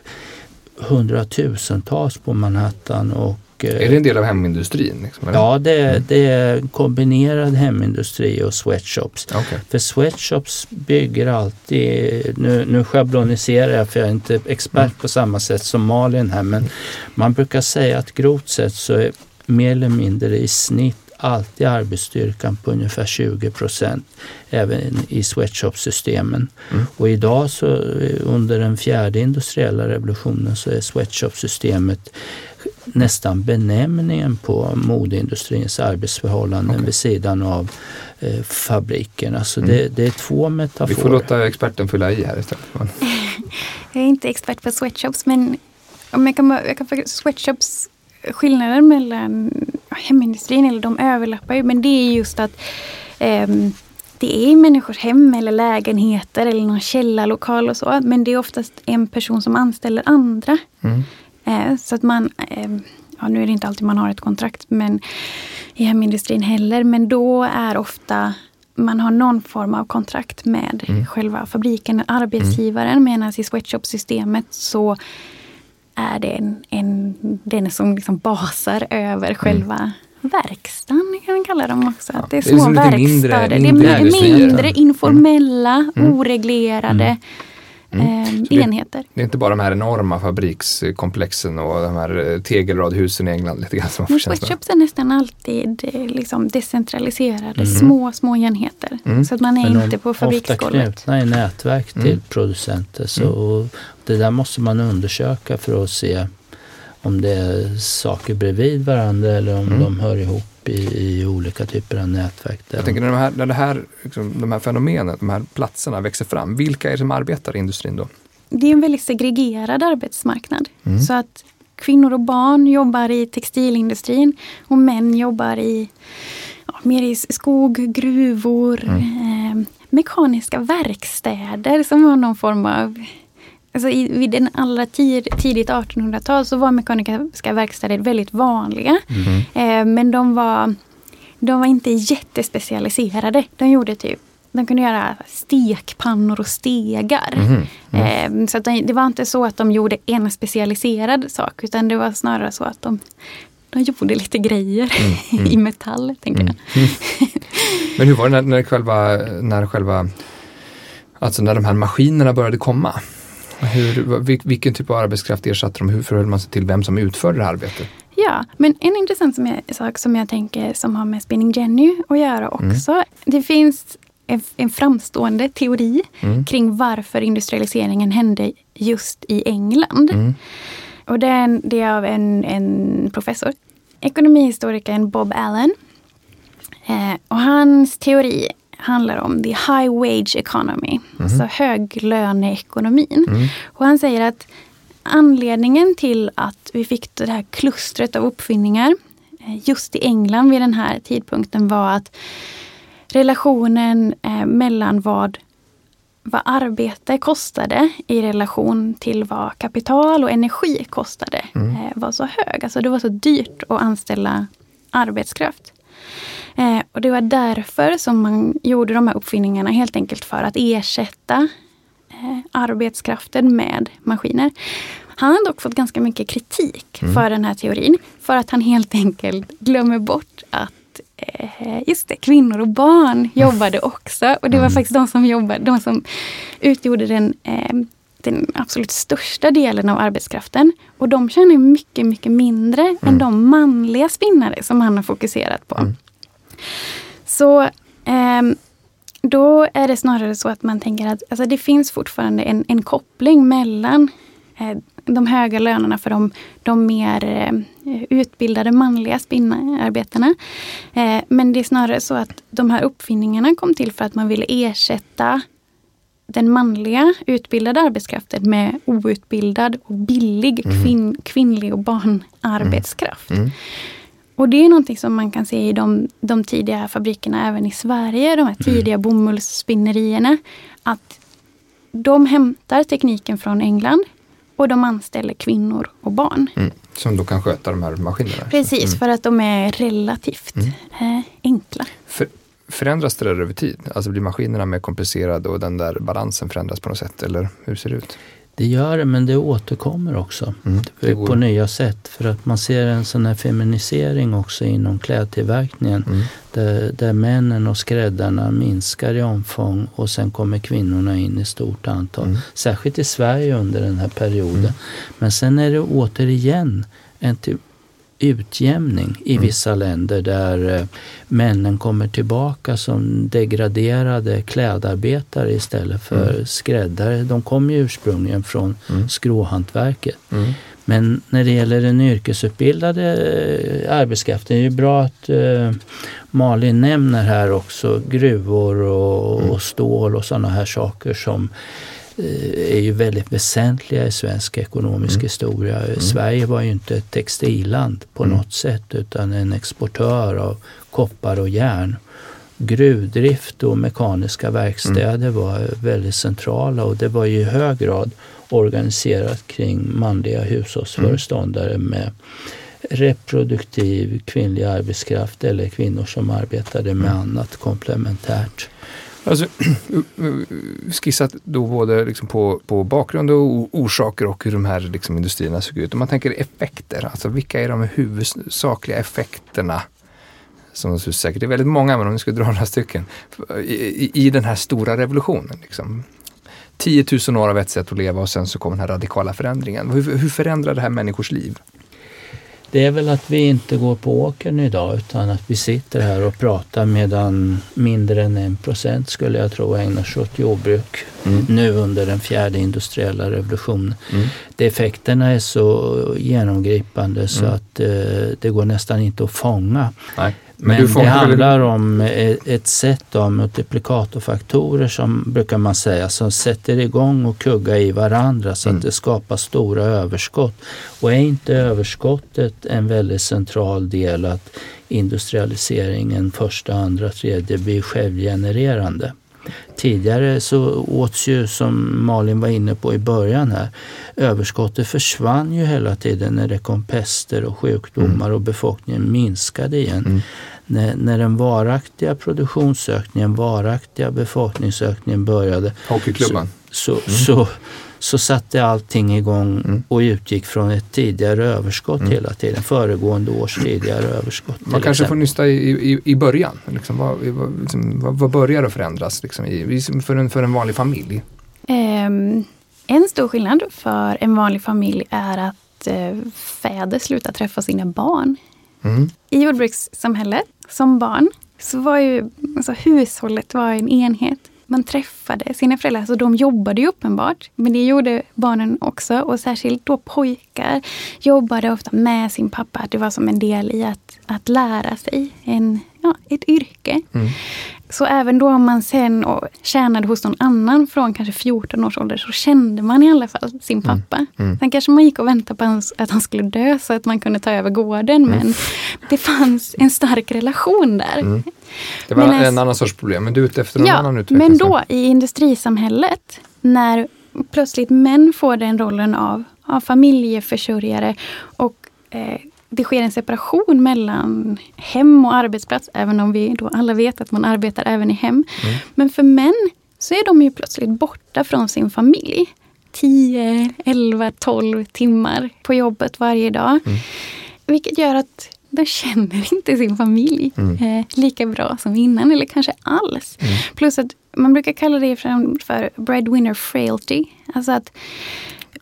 hundratusentals på Manhattan och Är det en del av hemindustrin? Liksom? Ja, det, det är kombinerad hemindustri och sweatshops. Okej. För sweatshops bygger alltid, nu, nu schabloniserar jag för jag är inte expert på samma sätt som Malin här, men man brukar säga att grovt sett så är mer eller mindre i snitt alltid arbetsstyrkan på ungefär 20 procent även i sweatshop-systemen. Mm. Och idag så eh, under den fjärde industriella revolutionen så är sweatshop-systemet nästan benämningen på modeindustrins arbetsförhållanden Okej. vid sidan av eh, fabrikerna. Så Mm. det, det är två Vi metaforer. får låta experten fylla i här istället. Men, Jag är inte expert på sweatshops men om jag kan, jag kan sweatshops skillnaden mellan hemindustrin, eller de överlappar ju, men det är just att ehm, det är människors hem eller lägenheter eller någon källarlokal och så. Men det är oftast en person som anställer andra. mm. Eh, så att man, eh, ja nu är det inte alltid man har ett kontrakt men i hemindustrin heller. Men då är ofta man har någon form av kontrakt med Mm. själva fabriken, arbetsgivaren. Medan i sweatshop-systemet så är det en, en, den som liksom basar över själva verkstaden kan man kalla dem också. Ja, det är det är små liksom lite mindre- verkstäder. mindre det är mindre informella, Mm. oreglerade. Mm. det, enheter. Det är inte bara de här enorma fabrikskomplexen och de här eh, tegelradhusen i England lite grann som Sweatshops är nästan alltid eh, liksom decentraliserade, mm. små, små enheter. Mm. Så att man är Men inte på fabriksgolvet. Ofta knutna i nätverk till mm. producenter. Så mm. Det där måste man undersöka för att se om det är saker bredvid varandra eller om mm. de hör ihop i, i, olika typer av nätverk. Jag tänker när, de här, när det här, liksom, de här fenomenen, de här platserna växer fram, vilka är det som arbetar i industrin då? Det är en väldigt segregerad arbetsmarknad. Mm. Så att kvinnor och barn jobbar i textilindustrin och män jobbar i ja, mer i skog, gruvor, mm. eh, mekaniska verkstäder som har någon form av Alltså i, vid den allra tid, tidigt 1800-tal så var mekaniska verkstäder väldigt vanliga. Mm. Eh, men de var, de var inte jättespecialiserade. De gjorde typ de kunde göra stekpannor och stegar. Mm. Mm. Eh, så de, det var inte så att de gjorde en specialiserad sak utan det var snarare så att de, de gjorde lite grejer mm. i metall. Tänker jag. Men hur var det när, när, själva, när själva, alltså när de här maskinerna började komma? Hur, vilken typ av arbetskraft ersatte de? Hur förhöll man sig till vem som utförde det arbetet? Ja, men en intressant som jag, sak som jag tänker som har med Spinning Jenny att göra mm. också. Mm. Det finns en, en framstående teori mm. kring varför industrialiseringen hände just i England. Mm. Och det är, det är av en, en professor, ekonomihistorikern Bob Allen. Eh, och hans teori handlar om the high wage economy, mm. alltså höglöneekonomin. Mm. Och han säger att anledningen till att vi fick det här klustret av uppfinningar eh, just i England vid den här tidpunkten var att relationen eh, mellan vad, vad arbete kostade i relation till vad kapital och energi kostade mm. eh, var så hög. Alltså det var så dyrt att anställa arbetskraft. Eh, och det var därför som man gjorde de här uppfinningarna helt enkelt för att ersätta eh, arbetskraften med maskiner. Han har dock fått ganska mycket kritik mm. för den här teorin. För att han helt enkelt glömmer bort att eh, just det, kvinnor och barn jobbade också. Och det var mm. faktiskt de som jobbade, de som utgjorde den eh, den absolut största delen av arbetskraften. Och de tjänar mycket, mycket mindre mm. än de manliga spinnare som han har fokuserat på. Mm. Så eh, då är det snarare så att man tänker att alltså, det finns fortfarande en, en koppling mellan eh, de höga lönerna för de, de mer eh, utbildade manliga spinnarbetarna. Eh, men det är snarare så att de här uppfinningarna kom till för att man ville ersätta den manliga utbildade arbetskraften med outbildad och billig mm. kvin, kvinnlig och barnarbetskraft. Mm. Mm. Och det är någonting som man kan se i de, de tidiga fabrikerna även i Sverige, de här mm. tidiga mm. bomullsspinnerierna. Att de hämtar tekniken från England och de anställer kvinnor och barn. Mm. Som då kan sköta de här maskinerna? Precis, mm. för att de är relativt mm. eh, enkla. För, förändras det där över tid? Alltså blir maskinerna mer komplicerade och den där balansen förändras på något sätt? Eller hur ser det ut? Det gör det, men det återkommer också mm, på nya sätt. För att man ser en sån här feminisering också inom klädtillverkningen. Mm. Där, där männen och skräddarna minskar i omfång och sen kommer kvinnorna in i stort antal. Mm. Särskilt i Sverige under den här perioden. Mm. Men sen är det återigen en typ utjämning i mm. vissa länder där eh, männen kommer tillbaka som degraderade klädarbetare istället för mm. skräddare. De kommer ju ursprungligen från mm. skråhantverket. Mm. Men när det gäller den yrkesutbildade eh, arbetskraften, det är ju bra att uh, Malin nämner här också gruvor och, mm. och stål och sådana här saker som Eh, är ju väldigt väsentliga i svensk ekonomisk mm. historia. Mm. Sverige var ju inte ett textilland på mm. något sätt utan en exportör av koppar och järn. Gruvdrift och mekaniska verkstäder mm. var väldigt centrala och det var i hög grad organiserat kring manliga hushållsföreståndare mm. med reproduktiv kvinnlig arbetskraft eller kvinnor som arbetade med mm. annat komplementärt. Alltså, skissat då både liksom på, på bakgrund och orsaker och hur de här liksom industrierna såg ut. Om man tänker effekter, alltså vilka är de huvudsakliga effekterna? Som säkert är väldigt många, men om vi ska dra några stycken. I, i, i den här stora revolutionen. Liksom. 10 000 år av ett sätt att leva och sen så kommer den här radikala förändringen. Hur, hur förändrar det här människors liv? Det är väl att vi inte går på åkern idag utan att vi sitter här och pratar medan mindre än en procent skulle jag tro ägnar sig åt jordbruk mm. nu under den fjärde industriella revolutionen. Mm. De effekterna är så genomgripande så mm. att eh, det går nästan inte att fånga. Nej. Men, det handlar om ett sätt av multiplikatorfaktorer som brukar man säga som sätter igång och kuggar i varandra så mm. att det skapar stora överskott. Och är inte överskottet en väldigt central del att industrialiseringen första, andra, tredje blir självgenererande. Tidigare så åts ju, som Malin var inne på i början här, överskottet försvann ju hela tiden när det kom pester och sjukdomar mm. och befolkningen minskade igen. Mm. När, när den varaktiga produktionsökningen, varaktiga befolkningsökningen började Hockeyklubban. Så, så, mm. så, så satte allting igång mm. och utgick från ett tidigare överskott mm. hela tiden. Föregående års tidigare överskott. Man kanske exempel. får nysta i, i, i början. Liksom, vad, liksom, vad, vad börjar att förändras liksom, i, för, en, för en vanlig familj? Um, en stor skillnad för en vanlig familj är att uh, fäder slutar träffa sina barn. Mm. I jordbrukssamhället, som barn, så var ju alltså, hushållet var en enhet man träffade sina föräldrar. Så de jobbade ju uppenbart, men det gjorde barnen också. Och särskilt då pojkar jobbade ofta med sin pappa. Det var som en del i att, att lära sig en, ja, ett yrke. Mm. Så även då om man sen tjänade hos någon annan från kanske 14 års ålder så kände man i alla fall sin mm. pappa. Mm. Mm. Sen kanske man gick och väntade på att han skulle dö så att man kunde ta över gården. Mm. Men det fanns en stark relation där. Mm. Det var men en annan sorts problem, men du är ute efter en ja, annan utveckling. Men då i industrisamhället när plötsligt män får den rollen av, av familjeförsörjare och eh, det sker en separation mellan hem och arbetsplats, även om vi då alla vet att man arbetar även i hem. Mm. Men för män så är de ju plötsligt borta från sin familj. 10, 11, 12 timmar på jobbet varje dag. Mm. Vilket gör att de känner inte sin familj mm. eh, lika bra som innan, eller kanske alls. Mm. Plus att man brukar kalla det för, breadwinner frailty. Alltså att.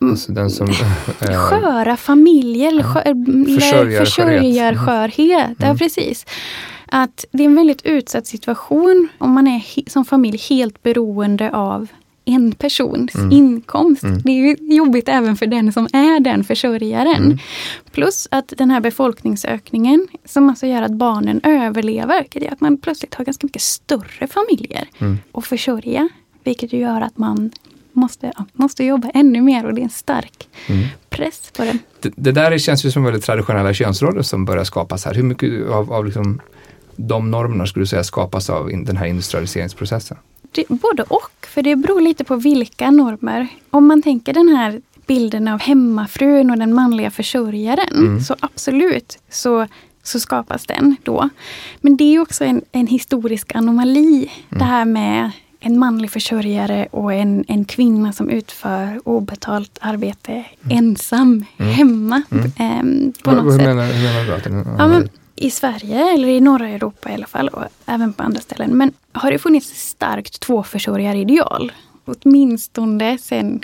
Alltså den som, äh, sköra familjer, eller skör, försörjarskörhet. Mm. Ja, precis. Att det är en väldigt utsatt situation om man är som familj helt beroende av en persons mm. inkomst. Mm. Det är jobbigt även för den som är den försörjaren. Mm. Plus att den här befolkningsökningen som alltså gör att barnen överlever, det är att man plötsligt har ganska mycket större familjer mm. att försörja. Vilket gör att man måste, måste jobba ännu mer och det är en stark mm. press på det. det. det. där känns ju som väldigt traditionella könsroller som börjar skapas här. Hur mycket av, av liksom de normerna skulle du säga skapas av den här industrialiseringsprocessen? Det, både och, för det beror lite på vilka normer. Om man tänker den här bilden av hemmafrun och den manliga försörjaren, mm. så absolut så, så skapas den då. Men det är också en, en historisk anomali, mm. det här med en manlig försörjare och en, en kvinna som utför obetalt arbete mm. ensam mm. hemma. Mm. Eh, på något hur, sätt. Menar, hur menar du? Att ja, men, I Sverige, eller i norra Europa i alla fall, och även på andra ställen. Men har det funnits starkt tvåförsörjarideal? Åtminstone sen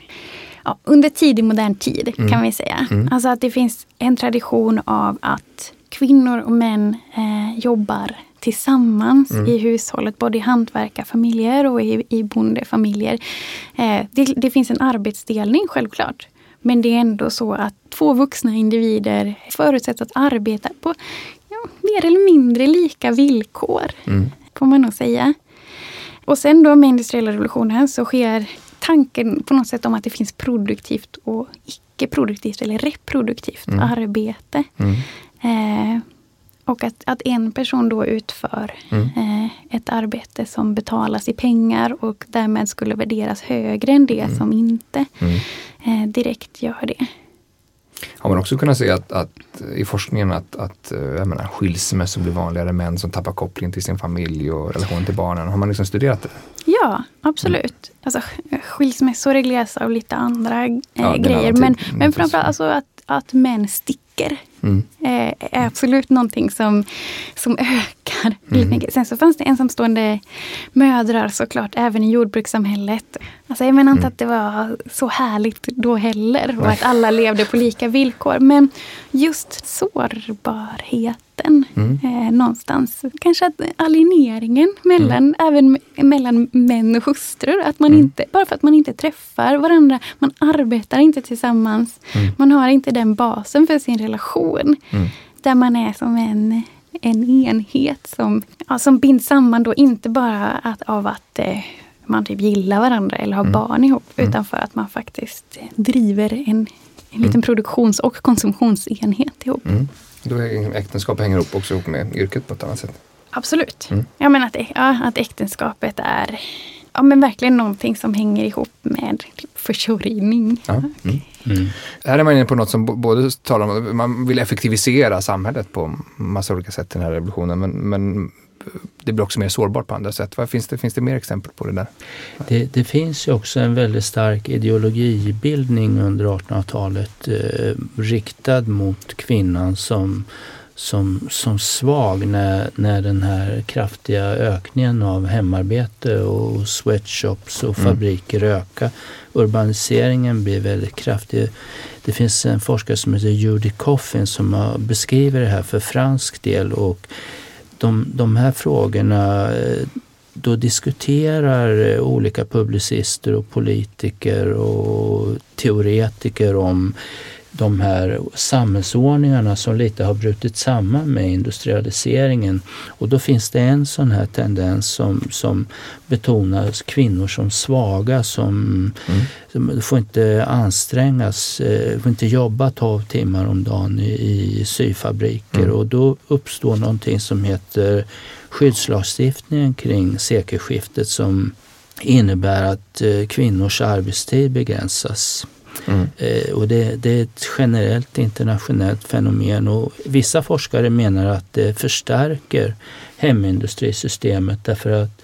ja, under tidig modern tid mm. kan vi säga. Mm. Alltså att det finns en tradition av att kvinnor och män eh, jobbar tillsammans mm. i hushållet, både i hantverkarfamiljer och i, i bondefamiljer. Eh, det, det, finns en arbetsdelning självklart. Men det är ändå så att två vuxna individer förutsätts att arbeta på ja, mer eller mindre lika villkor. Mm. Får man nog säga. Och sen då med industriella revolutionen så sker tanken på något sätt om att det finns produktivt och icke-produktivt eller reproduktivt mm. arbete. Mm. Eh, och att, att en person då utför mm. eh, ett arbete som betalas i pengar och därmed skulle värderas högre än det mm. som inte mm. eh, direkt gör det. Har man också kunnat se att, att i forskningen att, att eh, jag menar, skilsmässor blir vanligare, män som tappar kopplingen till sin familj och relation till barnen. Har man liksom studerat det? Ja, absolut. Mm. Alltså, skilsmässor regleras av lite andra eh, ja, grejer. Men, men framförallt alltså att, att män sticker Mm. Eh, är absolut någonting som, som ökar. Mm. Sen så fanns det ensamstående mödrar såklart, även i jordbrukssamhället. Alltså jag menar inte mm. att det var så härligt då heller och att alla levde på lika villkor. Men just sårbarheten mm. eh, någonstans. Kanske att alieneringen mellan, mm. även mellan män och hustrur. Att man mm. inte, bara för att man inte träffar varandra, man arbetar inte tillsammans. Mm. Man har inte den basen för sin relation. Mm. Där man är som en en enhet som, ja, som binds samman då inte bara att, av att eh, man typ gillar varandra eller har mm. barn ihop. Mm. Utan för att man faktiskt driver en, en liten mm. produktions och konsumtionsenhet ihop. Mm. Då är äktenskapet hänger ihop också ihop med yrket på ett annat sätt. Absolut. Mm. Jag menar att, ja, att äktenskapet är ja, men verkligen någonting som hänger ihop med försörjning. Ja. Mm. Mm. Här är man inne på något som både talar om man vill effektivisera samhället på massa olika sätt i den här revolutionen, men, men det blir också mer sårbart på andra sätt. Vad finns, det, finns det mer exempel på det där? Det, det finns ju också en väldigt stark ideologibildning under 1800-talet eh, riktad mot kvinnan som som, som svag när, när den här kraftiga ökningen av hemarbete och sweatshops och mm. fabriker ökar. Urbaniseringen blir väldigt kraftig. Det finns en forskare som heter Judy Coffin som beskriver det här för fransk del och de, de här frågorna eh, då diskuterar eh, olika publicister och politiker och teoretiker om de här samhällsordningarna som lite har brutit samman med industrialiseringen. Och då finns det en sån här tendens som, som betonar kvinnor som svaga, som, mm. som får inte ansträngas, eh, får inte jobba 12 timmar om dagen i, i syfabriker. Mm. Och då uppstår någonting som heter skyddslagstiftningen kring sekelskiftet som innebär att eh, kvinnors arbetstid begränsas. Mm. Eh, och det, det, är ett generellt internationellt fenomen och vissa forskare menar att det förstärker hemindustrisystemet därför att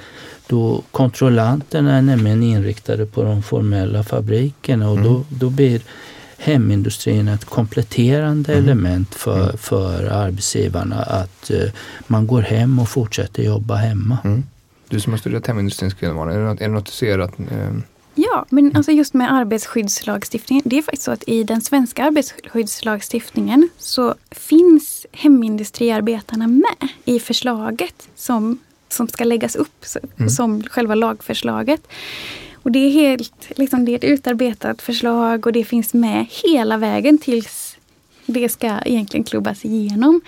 då kontrollanterna är nämligen inriktade på de formella fabrikerna och mm. då, då blir hemindustrin ett kompletterande mm. element för, mm. för arbetsgivarna att uh, man går hem och fortsätter jobba hemma. Mm. Du som har studerat hemindustrins kvinnovana, är det något, är det något du ser att uh, Ja, men alltså just med arbetsskyddslagstiftningen. Det är faktiskt så att i den svenska arbetsskyddslagstiftningen så finns hemindustriarbetarna med i förslaget som, som ska läggas upp mm. som själva lagförslaget. Och det är helt liksom, det är ett utarbetat förslag och det finns med hela vägen tills det ska egentligen klubbas igenom.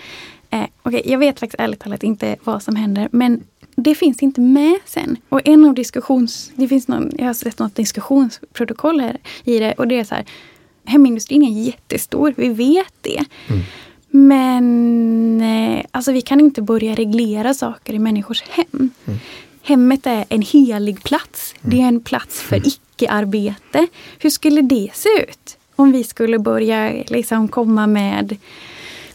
Eh, okay, jag vet faktiskt ärligt talat inte vad som händer men det finns inte med sen. Och en av diskussions... Det finns någon, jag har sett något diskussionsprotokoll här i det och det är så här. Hemindustrin är jättestor, vi vet det. Mm. Men eh, alltså vi kan inte börja reglera saker i människors hem. Mm. Hemmet är en helig plats. Mm. Det är en plats för mm. icke-arbete. Hur skulle det se ut? Om vi skulle börja liksom komma med mm.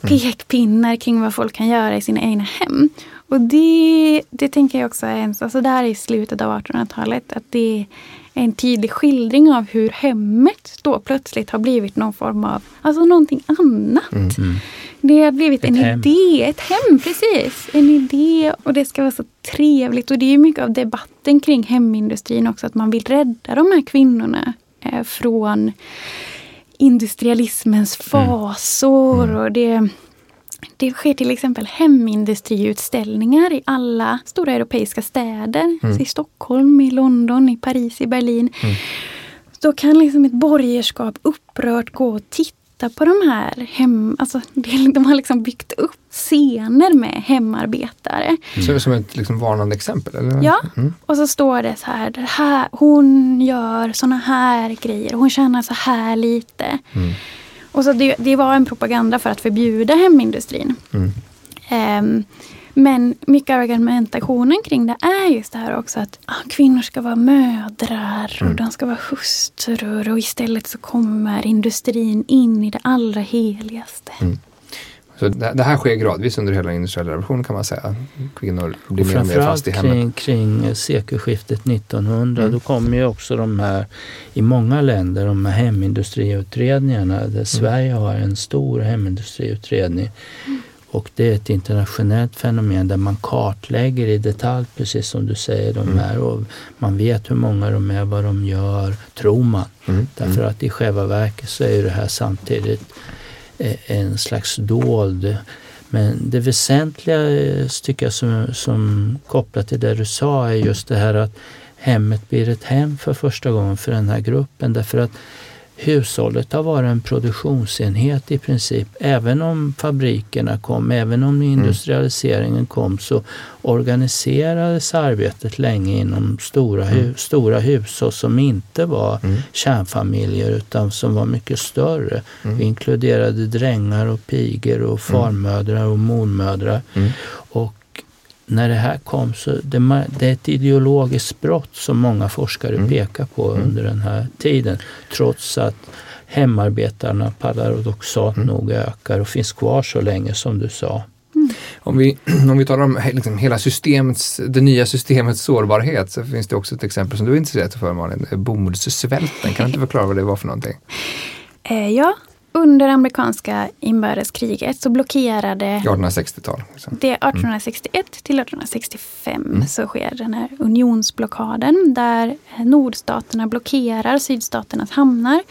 pekpinnar kring vad folk kan göra i sina egna hem. Och det, det tänker jag också är alltså där i slutet av 1800-talet. Att det är en tydlig skildring av hur hemmet då plötsligt har blivit någon form av, alltså någonting annat. Mm. mm. Det har blivit ett en hem. idé, ett hem precis. En idé och det ska vara så trevligt. Och det är mycket av debatten kring hemindustrin också, att man vill rädda de här kvinnorna eh, från industrialismens mm. fasor. Mm. Och det det sker till exempel hemindustriutställningar i alla stora europeiska städer. Mm. I Stockholm, i London, i Paris, i Berlin. Mm. Då kan liksom ett borgerskap upprört gå och titta på de här hem... Alltså, de har liksom byggt upp scener med hemarbetare. Mm. Som ett liksom varnande exempel? Eller? Ja, mm. och så står det så här, det här hon gör såna här grejer, hon tjänar så här lite. Mm. Och så det, det, var en propaganda för att förbjuda hemindustrin. Mm. Um, men mycket av argumentationen kring det är just det här också att ah, kvinnor ska vara mödrar och mm. de ska vara hustrur och istället så kommer industrin in i det allra heligaste. Mm. Så det, här sker gradvis under hela industriella revolutionen kan man säga. Kvinnor blir mer och mer fast i hemmet. Kring, kring sekelskiftet 1900 mm. då kommer ju också de här, i många länder, de här hemindustriutredningarna där mm. Sverige har en stor hemindustriutredning. Mm. Och det är ett internationellt fenomen där man kartlägger i detalj, precis som du säger, de här. Och man vet hur många de är, vad de gör, tror man. Mm. Därför att i själva verket så är det här samtidigt Eh, en slags dold men det väsentliga eh, tycker jag som, som kopplat till det du sa är just det här att hemmet blir ett hem för första gången för den här gruppen. Därför att hushållet har varit en produktionsenhet i princip. Även om fabrikerna kom, även om industrialiseringen kom så organiserades arbetet länge inom stora, hu mm. stora hushåll som inte var mm. kärnfamiljer utan som var mycket större. Mm. Vi inkluderade drängar och pigor och mm. farmödrar och mormödrar. Mm. Och när det här kom så det, det är ett ideologiskt brott som många forskare mm. pekar på mm. under den här tiden. Trots att hemarbetarna paradoxalt mm. nog ökar och finns kvar så länge som du sa. Mm. Om, vi, om vi talar om liksom hela systemets, det nya systemets sårbarhet så finns det också ett exempel som du är intresserad för Malin, bomullssvälten. Kan du inte förklara vad det var för någonting? Eh, ja, under amerikanska inbördeskriget så blockerade... 1860-tal. Liksom. Det 1861 till 1865 mm. så sker den här unionsblockaden där nordstaterna blockerar sydstaternas hamnar.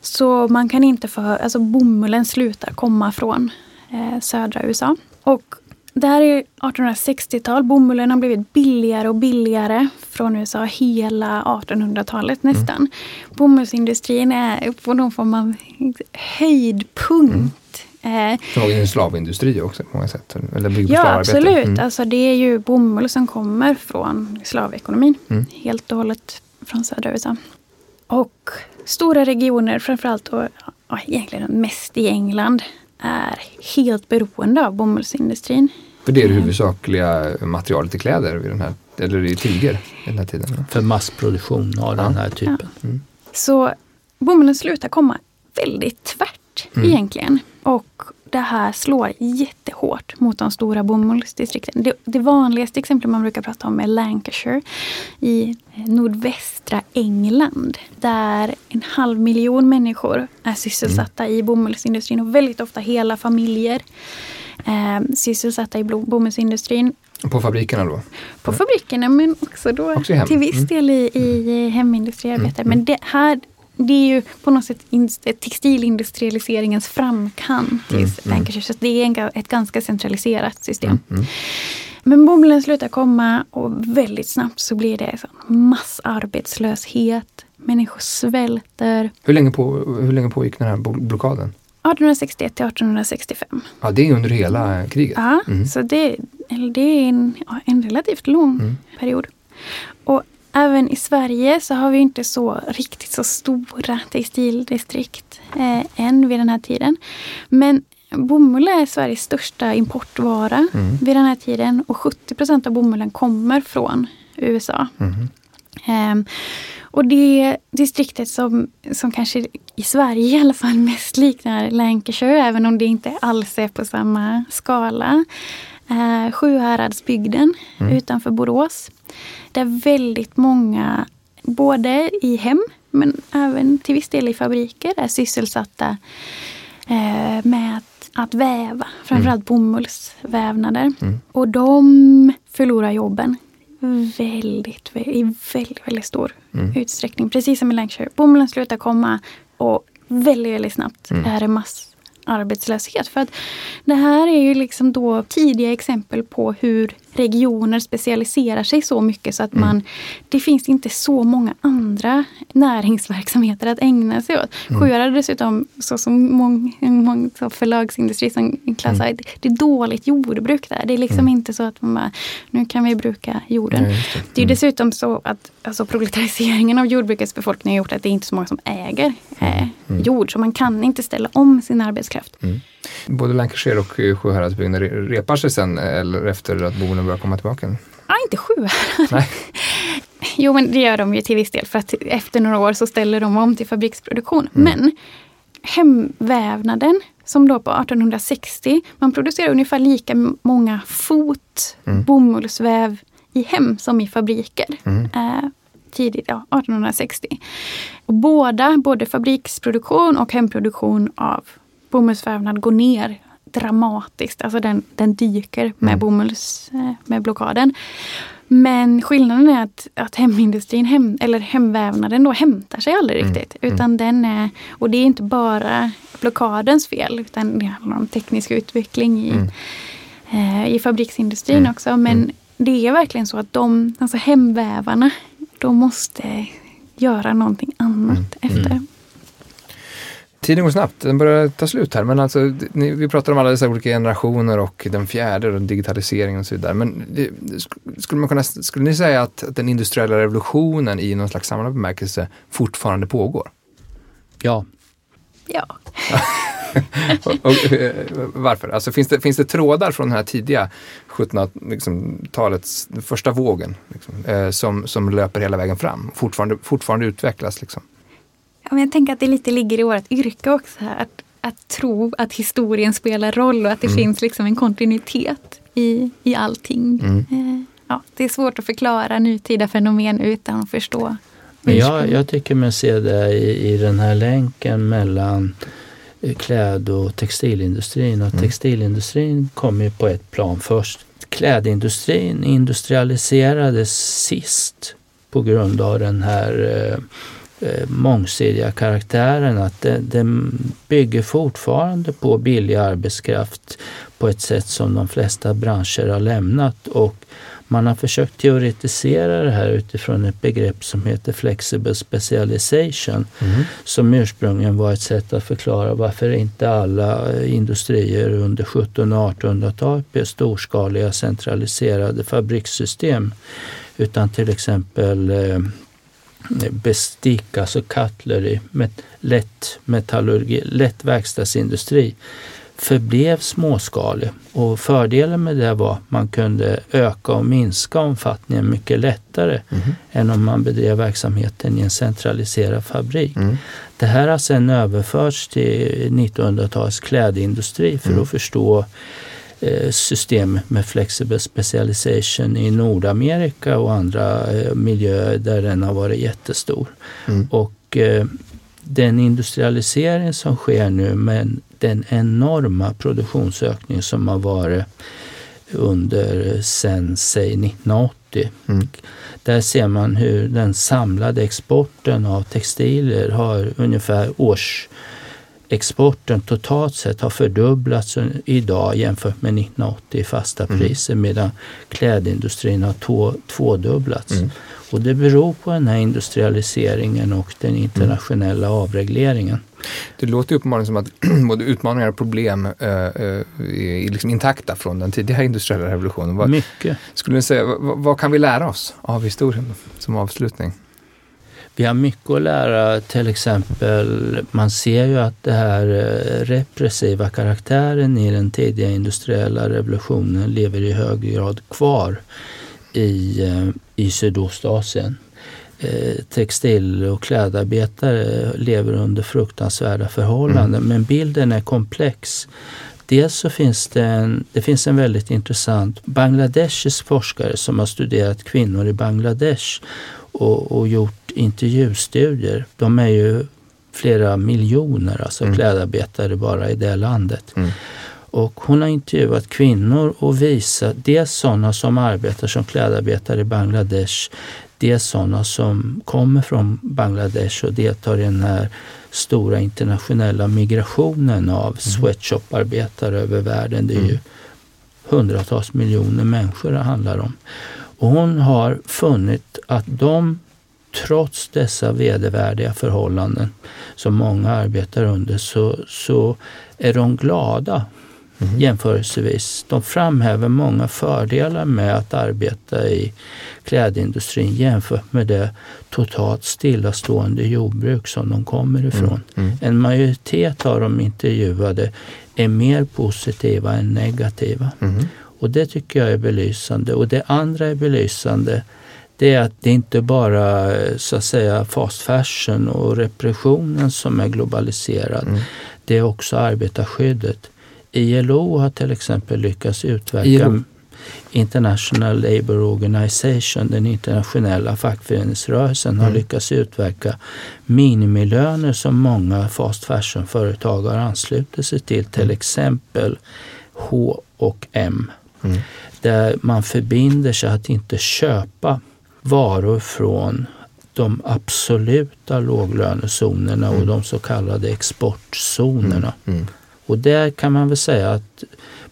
Så man kan inte få, alltså bomullen slutar komma från eh, södra USA. Och det här är 1860-tal. Bomullen har blivit billigare och billigare från USA hela 1800-talet mm. nästan. Mm. Bomullsindustrin är på någon form av höjdpunkt. Mm. Det var en slavindustri också på många sätt. Eller ja, absolut. Mm. Alltså, det är ju bomull som kommer från slavekonomin. Mm. Helt och hållet från södra USA. Och stora regioner, framförallt och ja, egentligen mest i England, är helt beroende av bomullsindustrin. För det är det huvudsakliga materialet i kläder, vid den här, eller i tyger, i den här tiden? För massproduktion av ja. den här typen. Ja. Mm. Så bomullen slutar komma väldigt tvärt mm. egentligen. Och det här slår jättehårt mot de stora bomullsdistrikten. Det, det vanligaste exemplet man brukar prata om är Lancashire i nordvästra England. Där en halv miljon människor är sysselsatta mm. i bomullsindustrin och väldigt ofta hela familjer eh, sysselsatta i bomullsindustrin. På fabrikerna då? På mm. fabrikerna men också då också till viss mm. del i, i hemindustriarbete. Mm. Men det här det är ju på något sätt textilindustrialiseringens framkant i mm, mm. Så det är en, ett ganska centraliserat system. Mm, mm. Men bomullen slutar komma och väldigt snabbt så blir det massarbetslöshet. Människor svälter. Hur länge, på, hur länge pågick den här blockaden? 1861 till 1865. Ja, det är under hela kriget? Ja, mm. så det, det är en, en relativt lång mm. period. Och även i Sverige så har vi inte så riktigt så stora textildistrikt eh, än vid den här tiden. Men bomull är Sveriges största importvara mm. vid den här tiden och 70 procent av bomullen kommer från USA. Mm. Um, och det distriktet som, som kanske i Sverige i alla fall mest liknar Lancashire, även om det inte alls är på samma skala, är Sjuhäradsbygden mm. utanför Borås. Där väldigt många, både i hem men även till viss del i fabriker, är sysselsatta eh, med att, att väva. Framförallt mm. bomullsvävnader. Mm. Och de förlorar jobben väldigt, i väldigt, väldigt stor mm. utsträckning. Precis som i Lancashire. Bomullen slutar komma och väldigt, väldigt snabbt mm. är det mass arbetslöshet. För att det här är ju liksom då tidiga exempel på hur regioner specialiserar sig så mycket så att man, mm. det finns inte så många andra näringsverksamheter att ägna sig åt. Mm. Sjuhärad dessutom, så som många mång, så förlagsindustri som Klas mm. det är dåligt jordbruk där. Det är liksom mm. inte så att man bara, nu kan vi bruka jorden. Nej, det. det. är mm. dessutom så att alltså, proletariseringen av jordbrukets befolkning har gjort att det är inte så många som äger eh, mm. jord. Så man kan inte ställa om sin arbetskraft. Både Lancashire och Sjuhäradsbygden repar sig sen eller efter att bonden börjar komma tillbaka? Ja, inte Sjuhärad. jo, men det gör de ju till viss del för att efter några år så ställer de om till fabriksproduktion. Mm. Men hemvävnaden som då på 1860, man producerar ungefär lika många fot mm. bomullsväv i hem som i fabriker. Mm. Eh, tidigt, ja, 1860. Och båda, både fabriksproduktion och hemproduktion av bomullsvävnad går ner dramatiskt. Alltså den, den dyker med Mm. bomulls, eh, med blockaden. Men skillnaden är att, att hemindustrin, hem, eller hemvävnaden då hämtar sig aldrig Mm. riktigt. Utan den är, och det är inte bara blockadens fel utan det handlar om teknisk utveckling i, Mm. eh, i fabriksindustrin Mm. också. Men Mm. det är verkligen så att de, alltså hemvävarna, de måste göra någonting annat Mm. efter. Tiden går snabbt, den börjar ta slut här. Men alltså, ni, vi pratar om alla dessa olika generationer och den fjärde och digitaliseringen och så vidare. Men skulle, man kunna, skulle ni säga att den industriella revolutionen i någon slags samlad bemärkelse fortfarande pågår? Ja, Ja. och, och, eh, varför? Alltså, finns, det, finns det trådar från den här tidiga 1700-talets första vågen liksom, eh, som, som löper hela vägen fram? Fortfarande, fortfarande utvecklas liksom? Ja, men jag tänker att det lite ligger i vårt yrke också. Här, att, att tro att historien spelar roll och att det Mm. finns liksom en kontinuitet i, i allting. Mm. Eh, ja, det är svårt att förklara nutida fenomen utan att förstå. men jag, jag tycker mig se det i, i den här länken mellan eh, kläd och textilindustrin. Och Mm. textilindustrin kom ju på ett plan först. Klädindustrin industrialiserades sist på grund av den här eh, mångsidiga karaktären. Att det, den bygger fortfarande på billig arbetskraft på ett sätt som de flesta branscher har lämnat. Och man har försökt teoretisera det här utifrån ett begrepp som heter flexible specialization som ursprungligen var ett sätt att förklara varför inte alla industrier under 1700 och 1800-talet blev storskaliga centraliserade fabrikssystem. Utan till exempel eh, bestick, alltså cutlery, met, lätt metallurgi, lätt verkstadsindustri förblev småskalig. Och fördelen med det var att man kunde öka och minska omfattningen mycket lättare än om man bedrev verksamheten i en centraliserad fabrik. Mm. Det här har sedan överförts till 1900-talets klädindustri för Mm. att förstå system med flexible specialization i Nordamerika och andra eh, miljöer där den har varit jättestor. Mm. Och eh, den industrialisering som sker nu med den enorma produktionsökning som har varit under sen säg 1980. Mm. Där ser man hur den samlade exporten av textilier har ungefär årsexporten totalt sett har fördubblats idag jämfört med 1980 i fasta Mm. priser medan klädindustrin har två, tvådubblats. Mm. Och det beror på den här industrialiseringen och den internationella avregleringen. Det låter uppenbarligen som att både utmaningar och problem eh, eh, är liksom intakta från den tidiga industriella revolutionen. Vad, Mycket. skulle ni säga, vad, vad kan vi lära oss av historien som avslutning? Vi har mycket att lära, till exempel, man ser ju att det här eh, repressiva karaktären i den tidiga industriella revolutionen lever i hög grad kvar i, eh, i Sydostasien. Eh, Textil och klädarbetare lever under fruktansvärda förhållanden men bilden är komplex. Dels så finns det en, det finns en väldigt intressant bangladeshisk forskare som har studerat kvinnor i Bangladesh och, och gjort intervjustudier. De är ju flera miljoner alltså Mm. klädarbetare bara i det landet. Mm. Och hon har intervjuat kvinnor och visat dels sådana som arbetar som klädarbetare i Bangladesh, dels sådana som kommer från Bangladesh och deltar i den här stora internationella migrationen av sweatshoparbetare över världen. Det är ju hundratals miljoner människor det handlar om. Och hon har funnit att de trots dessa vedervärdiga förhållanden som många arbetar under så, så är de glada jämförelsevis. De framhäver många fördelar med att arbeta i klädindustrin jämfört med det totalt stillastående jordbruk som de kommer ifrån. Mm. En majoritet av de intervjuade är mer positiva än negativa. Mm. Och det tycker jag är belysande. Och det andra är belysande det är att det inte bara så att säga fast fashion och repressionen som är globaliserad. Mm. Det är också arbetarskyddet. ILO har till exempel lyckats utverka ILO? International Labour Organization, den internationella fackföreningsrörelsen, har mm. lyckats utverka minimilöner som många fast fashion-företag har anslutit sig till, till mm. exempel H och M. Mm. Där man förbinder sig att inte köpa varor från de absoluta låglönezonerna och mm. de så kallade exportzonerna. Mm. Mm. Och där kan man väl säga att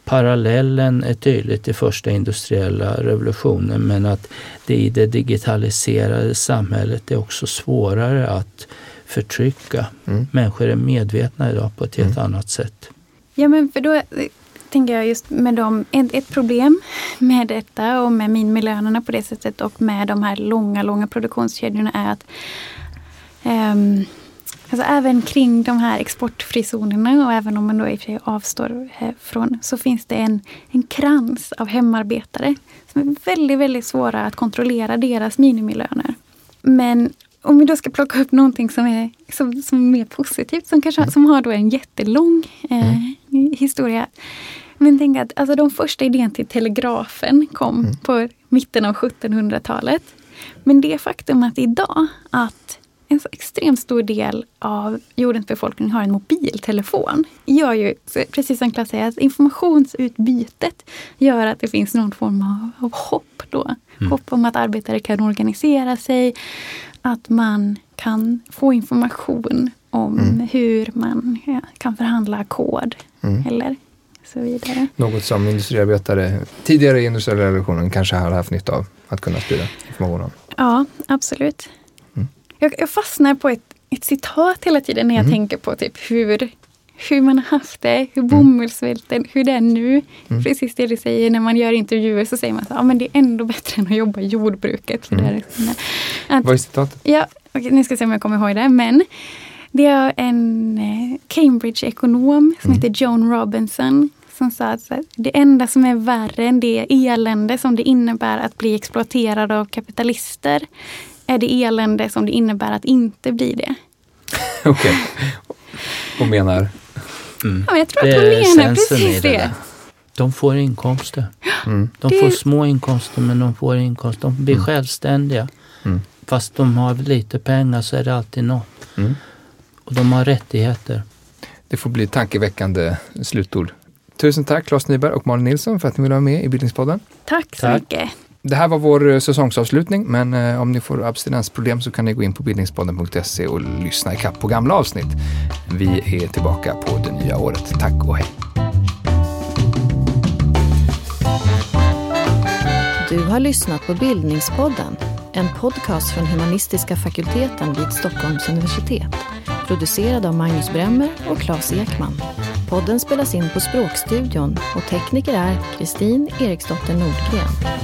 parallellen är tydlig till första industriella revolutionen men att det i det digitaliserade samhället är också svårare att förtrycka. Mm. Människor är medvetna idag på ett helt mm. annat sätt. Ja men för då tänker jag just med dem, ett, problem med detta och med minimilönerna på det sättet och med de här långa, långa produktionskedjorna är att um, Alltså även kring de här exportfrizonerna och även om man då i och för sig avstår eh, från så finns det en, en krans av hemarbetare som är väldigt, väldigt svåra att kontrollera deras minimilöner. Men om vi då ska plocka upp någonting som är, som, som är mer positivt, som, kanske, som har då en jättelång eh, mm. historia. Men tänk att alltså, de första idén till telegrafen kom mm. på mitten av 1700-talet. Men det faktum att idag att en så extremt stor del av jordens befolkning har en mobiltelefon gör ju, precis som Klas säger, att informationsutbytet gör att det finns någon form av, av hopp då. Mm. Hopp om att arbetare kan organisera sig, att man kan få information om mm. hur man kan förhandla kod mm. eller så vidare. Något som industriarbetare tidigare i industriella revolutionen kanske har haft nytta av att kunna sprida information om. Ja, absolut. Mm. Jag, jag, fastnar på ett, ett citat hela tiden när jag mm. tänker på typ hur, hur man har haft det, hur mm. bomullsvälten, hur det är nu. Mm. Precis det du säger när man gör intervjuer så säger man att men det är ändå bättre än att jobba i jordbruket. För mm. det att, Vad är citatet? Ja, okay, nu ska jag se om jag kommer ihåg det. Men det är en eh, Cambridge-ekonom som mm. heter Joan Robinson som sa att det enda som är värre än det elände som det innebär att bli exploaterad av kapitalister är det elände som det innebär att inte bli det. Okej. Okay. Och menar? Mm. Ja, jag tror det att hon menar precis det. det. De får inkomster. Mm. De det... får små inkomster men de får inkomster. De blir mm. självständiga. Mm. Fast de har lite pengar så är det alltid något. Mm. Och de har rättigheter. Det får bli tankeväckande slutord. Tusen tack Claes Nyberg och Malin Nilsson för att ni ville vara med i Bildningspodden. Tack så tack. mycket. Det här var vår eh, säsongsavslutning, men eh, om ni får abstinensproblem så kan ni gå in på bildningspodden.se och lyssna ikapp på gamla avsnitt. Vi är tillbaka på det nya året. Tack och hej! Du har lyssnat på Bildningspodden, en podcast från humanistiska fakulteten vid Stockholms universitet. Producerad av Magnus Bremmer och Claes Ekman. Podden spelas in på Språkstudion och tekniker är Kristin Eriksdotter Nordgren.